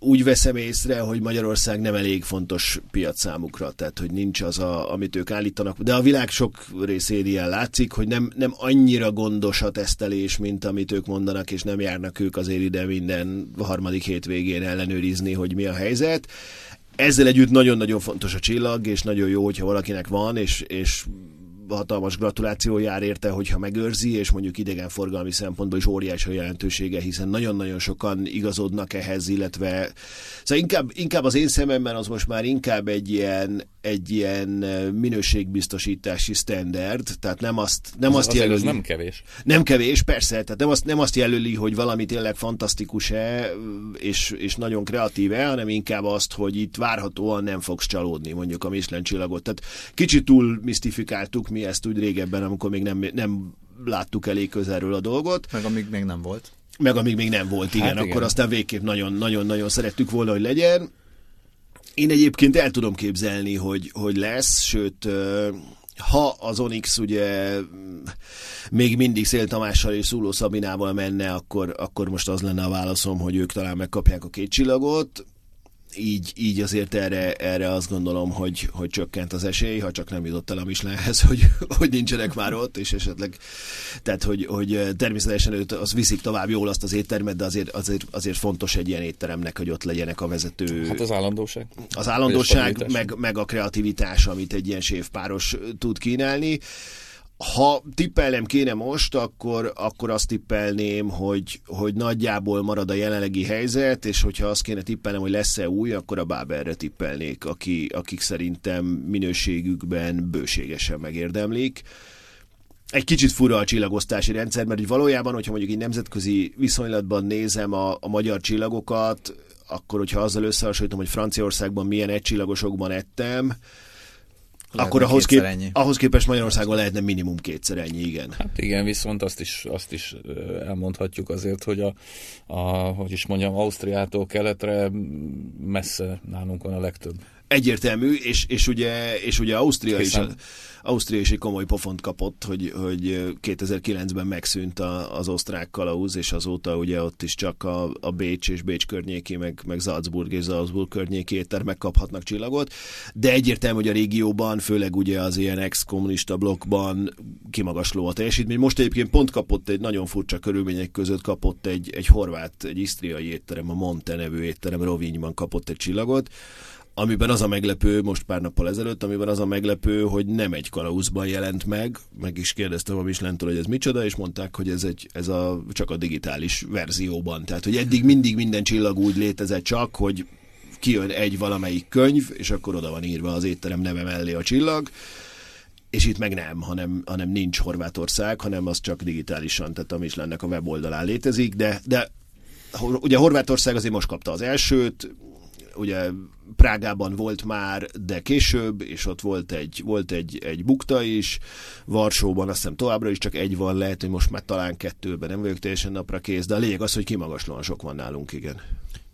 úgy veszem észre, hogy Magyarország nem elég fontos piac számukra, tehát hogy nincs az, a, amit ők állítanak, de a világ sok részén ilyen látszik, hogy nem, nem annyira gondos a tesztelés, mint amit ők mondanak, és nem járnak ők azért ide minden harmadik hétvégén ellenőrizni, hogy mi a helyzet. Ezzel együtt nagyon-nagyon fontos a csillag, és nagyon jó, hogyha valakinek van, és, és hatalmas gratuláció jár érte, hogyha megőrzi, és mondjuk idegenforgalmi szempontból is óriási a jelentősége, hiszen nagyon-nagyon sokan igazodnak ehhez, illetve szóval inkább, inkább az én szememben az most már inkább egy ilyen, egy ilyen minőségbiztosítási standard, tehát nem azt, nem az, azt jelöli. Ez nem kevés. Nem kevés, persze, tehát nem azt, nem azt jelöli, hogy valami tényleg fantasztikus-e, és, és nagyon kreatív-e, hanem inkább azt, hogy itt várhatóan nem fogsz csalódni, mondjuk a Michelin csillagot. Tehát kicsit túl misztifikáltuk mi ezt úgy régebben, amikor még nem, nem láttuk elég közelről a dolgot. Meg amíg még nem volt. Meg amíg még nem volt, igen. Hát igen. Akkor aztán végképp nagyon-nagyon-nagyon szerettük volna, hogy legyen. Én egyébként el tudom képzelni, hogy, hogy lesz, sőt, ha az Onyx ugye még mindig Szél Tamással és Szúló Szabinával menne, akkor, akkor most az lenne a válaszom, hogy ők talán megkapják a két csillagot így, így azért erre, erre azt gondolom, hogy, hogy csökkent az esély, ha csak nem jutott el a Michelinhez, *laughs* hogy, hogy nincsenek már ott, és esetleg, tehát hogy, hogy természetesen őt az viszik tovább jól azt az éttermet, de azért, azért, azért fontos egy ilyen étteremnek, hogy ott legyenek a vezető. Hát az állandóság. Az állandóság, meg, meg a kreativitás, amit egy ilyen séfpáros tud kínálni. Ha tippelnem kéne most, akkor, akkor azt tippelném, hogy, hogy nagyjából marad a jelenlegi helyzet, és hogyha azt kéne tippelnem, hogy lesz-e új, akkor a Báberre tippelnék, aki, akik szerintem minőségükben bőségesen megérdemlik. Egy kicsit fura a csillagosztási rendszer, mert valójában, hogyha mondjuk egy nemzetközi viszonylatban nézem a, a magyar csillagokat, akkor hogyha azzal összehasonlítom, hogy Franciaországban milyen egycsillagosokban ettem, akkor ahhoz, kép, ennyi. ahhoz képest Magyarországon lehetne minimum kétszer ennyi, igen. Hát igen, viszont azt is, azt is elmondhatjuk azért, hogy a, a hogy is mondjam, Ausztriától keletre messze nálunk van a legtöbb. Egyértelmű, és, és ugye, és ugye Ausztria Hiszen... is... Ausztria is egy komoly pofont kapott, hogy, hogy 2009-ben megszűnt a, az osztrák kalauz, és azóta ugye ott is csak a, a Bécs és Bécs környéki, meg, meg Salzburg és Salzburg környéki éttermek kaphatnak csillagot, de egyértelmű, hogy a régióban, főleg ugye az ilyen ex-kommunista blokkban kimagasló a teljesítmény. Most egyébként pont kapott egy nagyon furcsa körülmények között kapott egy, egy horvát, egy isztriai étterem, a Monte nevű étterem Rovinyban kapott egy csillagot, amiben az a meglepő, most pár nappal ezelőtt, amiben az a meglepő, hogy nem egy kalauzban jelent meg, meg is kérdeztem a Michelin-től, hogy ez micsoda, és mondták, hogy ez, egy, ez a, csak a digitális verzióban. Tehát, hogy eddig mindig minden csillag úgy létezett csak, hogy kijön egy valamelyik könyv, és akkor oda van írva az étterem neve mellé a csillag, és itt meg nem, hanem, hanem nincs Horvátország, hanem az csak digitálisan, tehát a Michelinnek a weboldalán létezik, de, de ugye Horvátország azért most kapta az elsőt, ugye Prágában volt már, de később, és ott volt egy, volt egy, egy bukta is, Varsóban azt hiszem továbbra is csak egy van, lehet, hogy most már talán kettőben nem vagyok teljesen napra kész, de a lényeg az, hogy kimagaslóan sok van nálunk, igen.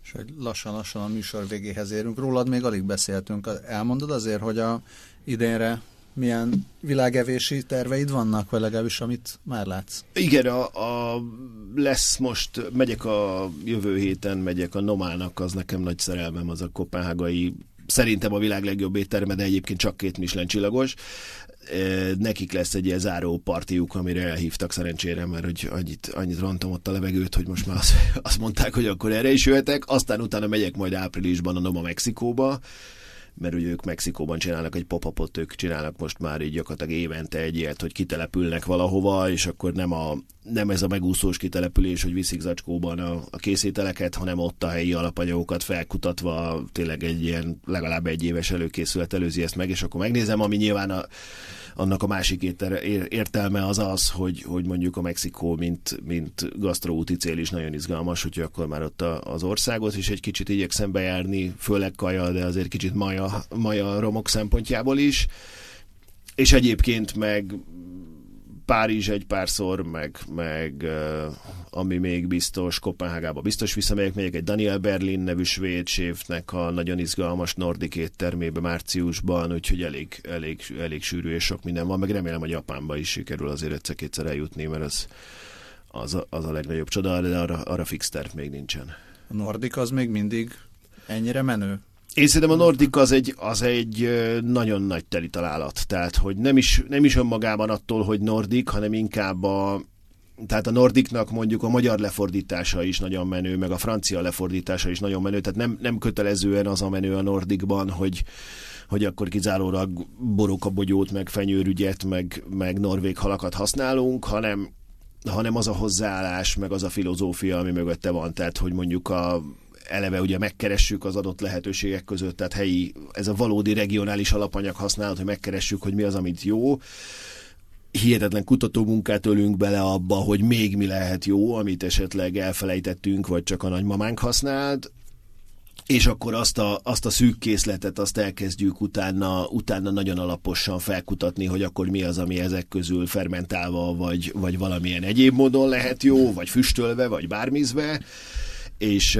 És hogy lassan-lassan a műsor végéhez érünk. Rólad még alig beszéltünk. Elmondod azért, hogy a idénre milyen világevési terveid vannak, vagy legalábbis amit már látsz? Igen, a, a, lesz most, megyek a jövő héten, megyek a Nomának, az nekem nagy szerelmem, az a kopenhágai szerintem a világ legjobb étterme, de egyébként csak két Michelin csillagos. Nekik lesz egy ilyen záró partiuk, amire elhívtak szerencsére, mert hogy annyit, annyit rontom ott a levegőt, hogy most már azt, *laughs* azt mondták, hogy akkor erre is jöhetek. Aztán utána megyek majd áprilisban a Noma Mexikóba, mert ugye ők Mexikóban csinálnak egy pop ők csinálnak most már így gyakorlatilag évente egy ilyet, hogy kitelepülnek valahova, és akkor nem, a, nem ez a megúszós kitelepülés, hogy viszik zacskóban a, a készételeket, hanem ott a helyi alapanyagokat felkutatva tényleg egy ilyen legalább egy éves előkészület előzi ezt meg, és akkor megnézem, ami nyilván a annak a másik értelme az az, hogy, hogy mondjuk a Mexikó, mint, mint gasztroúti cél is nagyon izgalmas, hogy akkor már ott az országot is egy kicsit igyekszem bejárni, főleg kaja, de azért kicsit maja, maja romok szempontjából is. És egyébként meg Párizs egy párszor, meg, meg ami még biztos, Kopenhágába biztos visszamegyek, megyek egy Daniel Berlin nevű svéd séfnek a nagyon izgalmas nordik éttermébe márciusban, úgyhogy elég, elég, elég sűrű és sok minden van, meg remélem, hogy Japánba is sikerül azért egyszer-kétszer eljutni, mert az, az, a, az a legnagyobb csoda, de arra, arra fix terv még nincsen. A nordik az még mindig ennyire menő? Én szerintem a Nordic az egy, az egy nagyon nagy teli találat. Tehát, hogy nem is, nem is önmagában attól, hogy Nordic, hanem inkább a, tehát a Nordicnak mondjuk a magyar lefordítása is nagyon menő, meg a francia lefordítása is nagyon menő, tehát nem, nem kötelezően az a menő a Nordicban, hogy, hogy akkor kizárólag borókabogyót, meg fenyőrügyet, meg, meg norvég halakat használunk, hanem, hanem az a hozzáállás, meg az a filozófia, ami mögötte van. Tehát, hogy mondjuk a eleve ugye megkeressük az adott lehetőségek között, tehát helyi, ez a valódi regionális alapanyag használat, hogy megkeressük, hogy mi az, amit jó. Hihetetlen kutatómunkát ölünk bele abba, hogy még mi lehet jó, amit esetleg elfelejtettünk, vagy csak a nagymamánk használt, és akkor azt a, azt a szűk készletet azt elkezdjük utána, utána nagyon alaposan felkutatni, hogy akkor mi az, ami ezek közül fermentálva, vagy, vagy valamilyen egyéb módon lehet jó, vagy füstölve, vagy bármizve, és,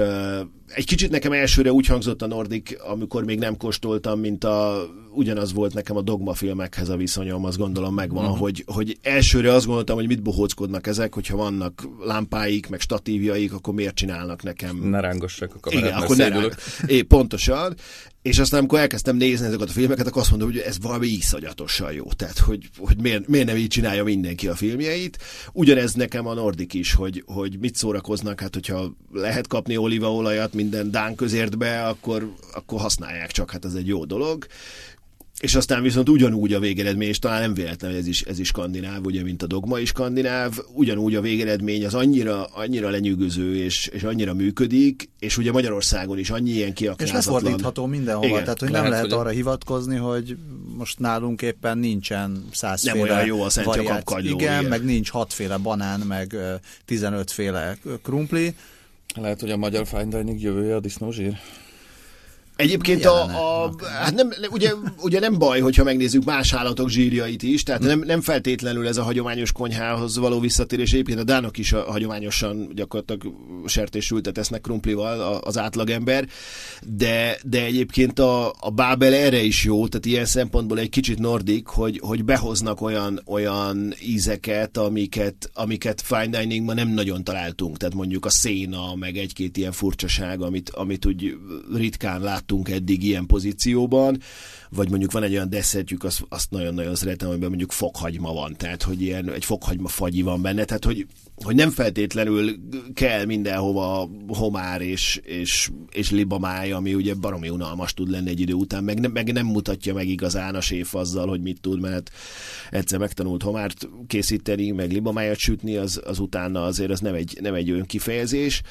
egy kicsit nekem elsőre úgy hangzott a Nordik, amikor még nem kóstoltam, mint a, ugyanaz volt nekem a dogma filmekhez a viszonyom, azt gondolom megvan, uh-huh. hogy, hogy elsőre azt gondoltam, hogy mit bohóckodnak ezek, hogyha vannak lámpáik, meg statívjaik, akkor miért csinálnak nekem? Ne rángassák a kamerát, Igen, akkor ne ráng... É, pontosan. És aztán, amikor elkezdtem nézni ezeket a filmeket, akkor azt mondom, hogy ez valami iszonyatosan jó. Tehát, hogy, hogy miért, miért nem így csinálja mindenki a filmjeit. Ugyanez nekem a Nordik is, hogy, hogy mit szórakoznak, hát hogyha lehet kapni olívaolajat minden Dán közértbe, akkor, akkor használják csak, hát ez egy jó dolog és aztán viszont ugyanúgy a végeredmény, és talán nem véletlen, hogy ez is, ez is skandináv, ugye, mint a dogma is skandináv, ugyanúgy a végeredmény az annyira, annyira lenyűgöző, és, és annyira működik, és ugye Magyarországon is annyi ilyen kiaknázatlan. És lefordítható mindenhova, Igen. tehát hogy lehet, nem lehet hogy... arra hivatkozni, hogy most nálunk éppen nincsen százféle Nem olyan jó a Szent Igen, igen, meg nincs hatféle banán, meg tizenötféle krumpli. Lehet, hogy a magyar fine dining jövője a disznózsír? Egyébként a, a, hát nem, ugye, ugye nem baj, hogyha megnézzük más állatok zsírjait is, tehát nem, nem feltétlenül ez a hagyományos konyhához való visszatérés. Egyébként a dánok is a, hagyományosan gyakorlatilag sertésültet esznek krumplival az átlagember, de, de egyébként a, a Bábel erre is jó, tehát ilyen szempontból egy kicsit nordik, hogy, hogy behoznak olyan, olyan ízeket, amiket, amiket fine diningban nem nagyon találtunk, tehát mondjuk a széna, meg egy-két ilyen furcsaság, amit, amit úgy ritkán lát láttunk eddig ilyen pozícióban, vagy mondjuk van egy olyan desszertjük, azt, azt nagyon-nagyon szeretem, hogy mondjuk fokhagyma van, tehát hogy ilyen egy fokhagyma fagyi van benne, tehát hogy, hogy nem feltétlenül kell mindenhova homár és, és, és libamáj, ami ugye baromi unalmas tud lenni egy idő után, meg nem, meg nem mutatja meg igazán a séf azzal, hogy mit tud, mert egyszer megtanult homárt készíteni, meg libamájat sütni, az, az utána azért az nem egy, nem egy olyan kifejezés.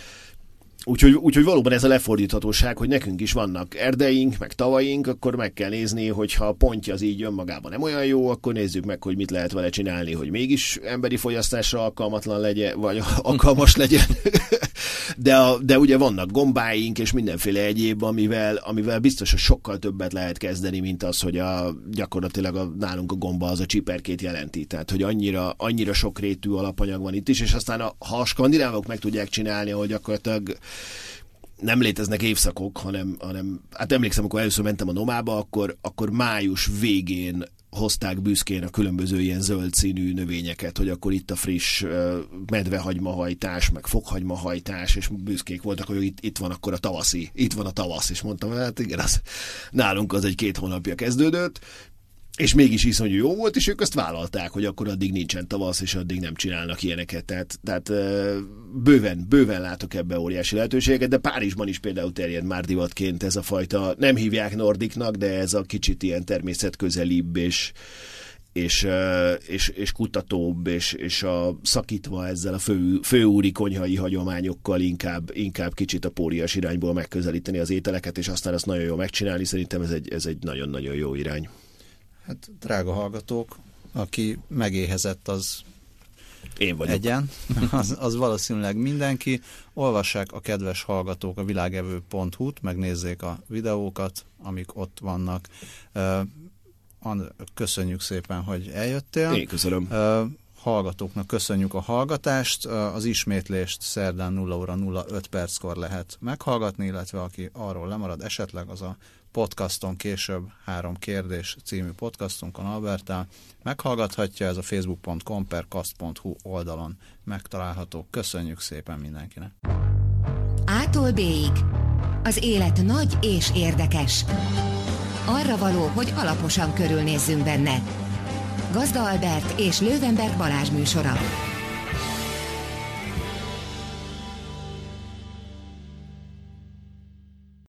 Úgyhogy, úgyhogy valóban ez a lefordíthatóság, hogy nekünk is vannak erdeink, meg tavaink, akkor meg kell nézni, hogy ha a pontja az így önmagában nem olyan jó, akkor nézzük meg, hogy mit lehet vele csinálni, hogy mégis emberi fogyasztásra alkalmatlan legyen, vagy *laughs* alkalmas legyen. *laughs* de, a, de ugye vannak gombáink és mindenféle egyéb, amivel, amivel biztos, hogy sokkal többet lehet kezdeni, mint az, hogy a, gyakorlatilag a, nálunk a gomba az a csiperkét jelenti. Tehát, hogy annyira, annyira sokrétű alapanyag van itt is, és aztán a, ha a skandinávok meg tudják csinálni, hogy gyakorlatilag nem léteznek évszakok, hanem, hanem hát emlékszem, amikor először mentem a Nomába, akkor, akkor május végén hozták büszkén a különböző ilyen zöld színű növényeket, hogy akkor itt a friss medvehagymahajtás, meg fokhagymahajtás, és büszkék voltak, hogy itt, itt van akkor a tavaszi, itt van a tavasz, és mondtam, hát igen, az, nálunk az egy két hónapja kezdődött, és mégis iszonyú jó volt, és ők azt vállalták, hogy akkor addig nincsen tavasz, és addig nem csinálnak ilyeneket. Tehát, tehát bőven, bőven látok ebbe óriási lehetőségeket, de Párizsban is például terjed már divatként ez a fajta, nem hívják nordiknak, de ez a kicsit ilyen természetközelibb, és, és, és, és kutatóbb, és, és a szakítva ezzel a fő, főúri konyhai hagyományokkal inkább, inkább kicsit a pórias irányból megközelíteni az ételeket, és aztán azt nagyon jól megcsinálni. Szerintem ez egy, ez egy nagyon-nagyon jó irány. Hát drága hallgatók, aki megéhezett, az én vagyok. Egyen, *laughs* az, az valószínűleg mindenki. Olvassák a kedves hallgatók a világevő.hu-t, megnézzék a videókat, amik ott vannak. Köszönjük szépen, hogy eljöttél. Én köszönöm. Hallgatóknak köszönjük a hallgatást. Az ismétlést szerdán 0 óra 05 perckor lehet meghallgatni, illetve aki arról lemarad esetleg, az a podcaston később három kérdés című podcastunkon Albertál meghallgathatja, ez a facebook.com per kast.hu oldalon megtalálható. Köszönjük szépen mindenkinek! Ától b Az élet nagy és érdekes. Arra való, hogy alaposan körülnézzünk benne. Gazda Albert és Lővenberg Balázs műsora.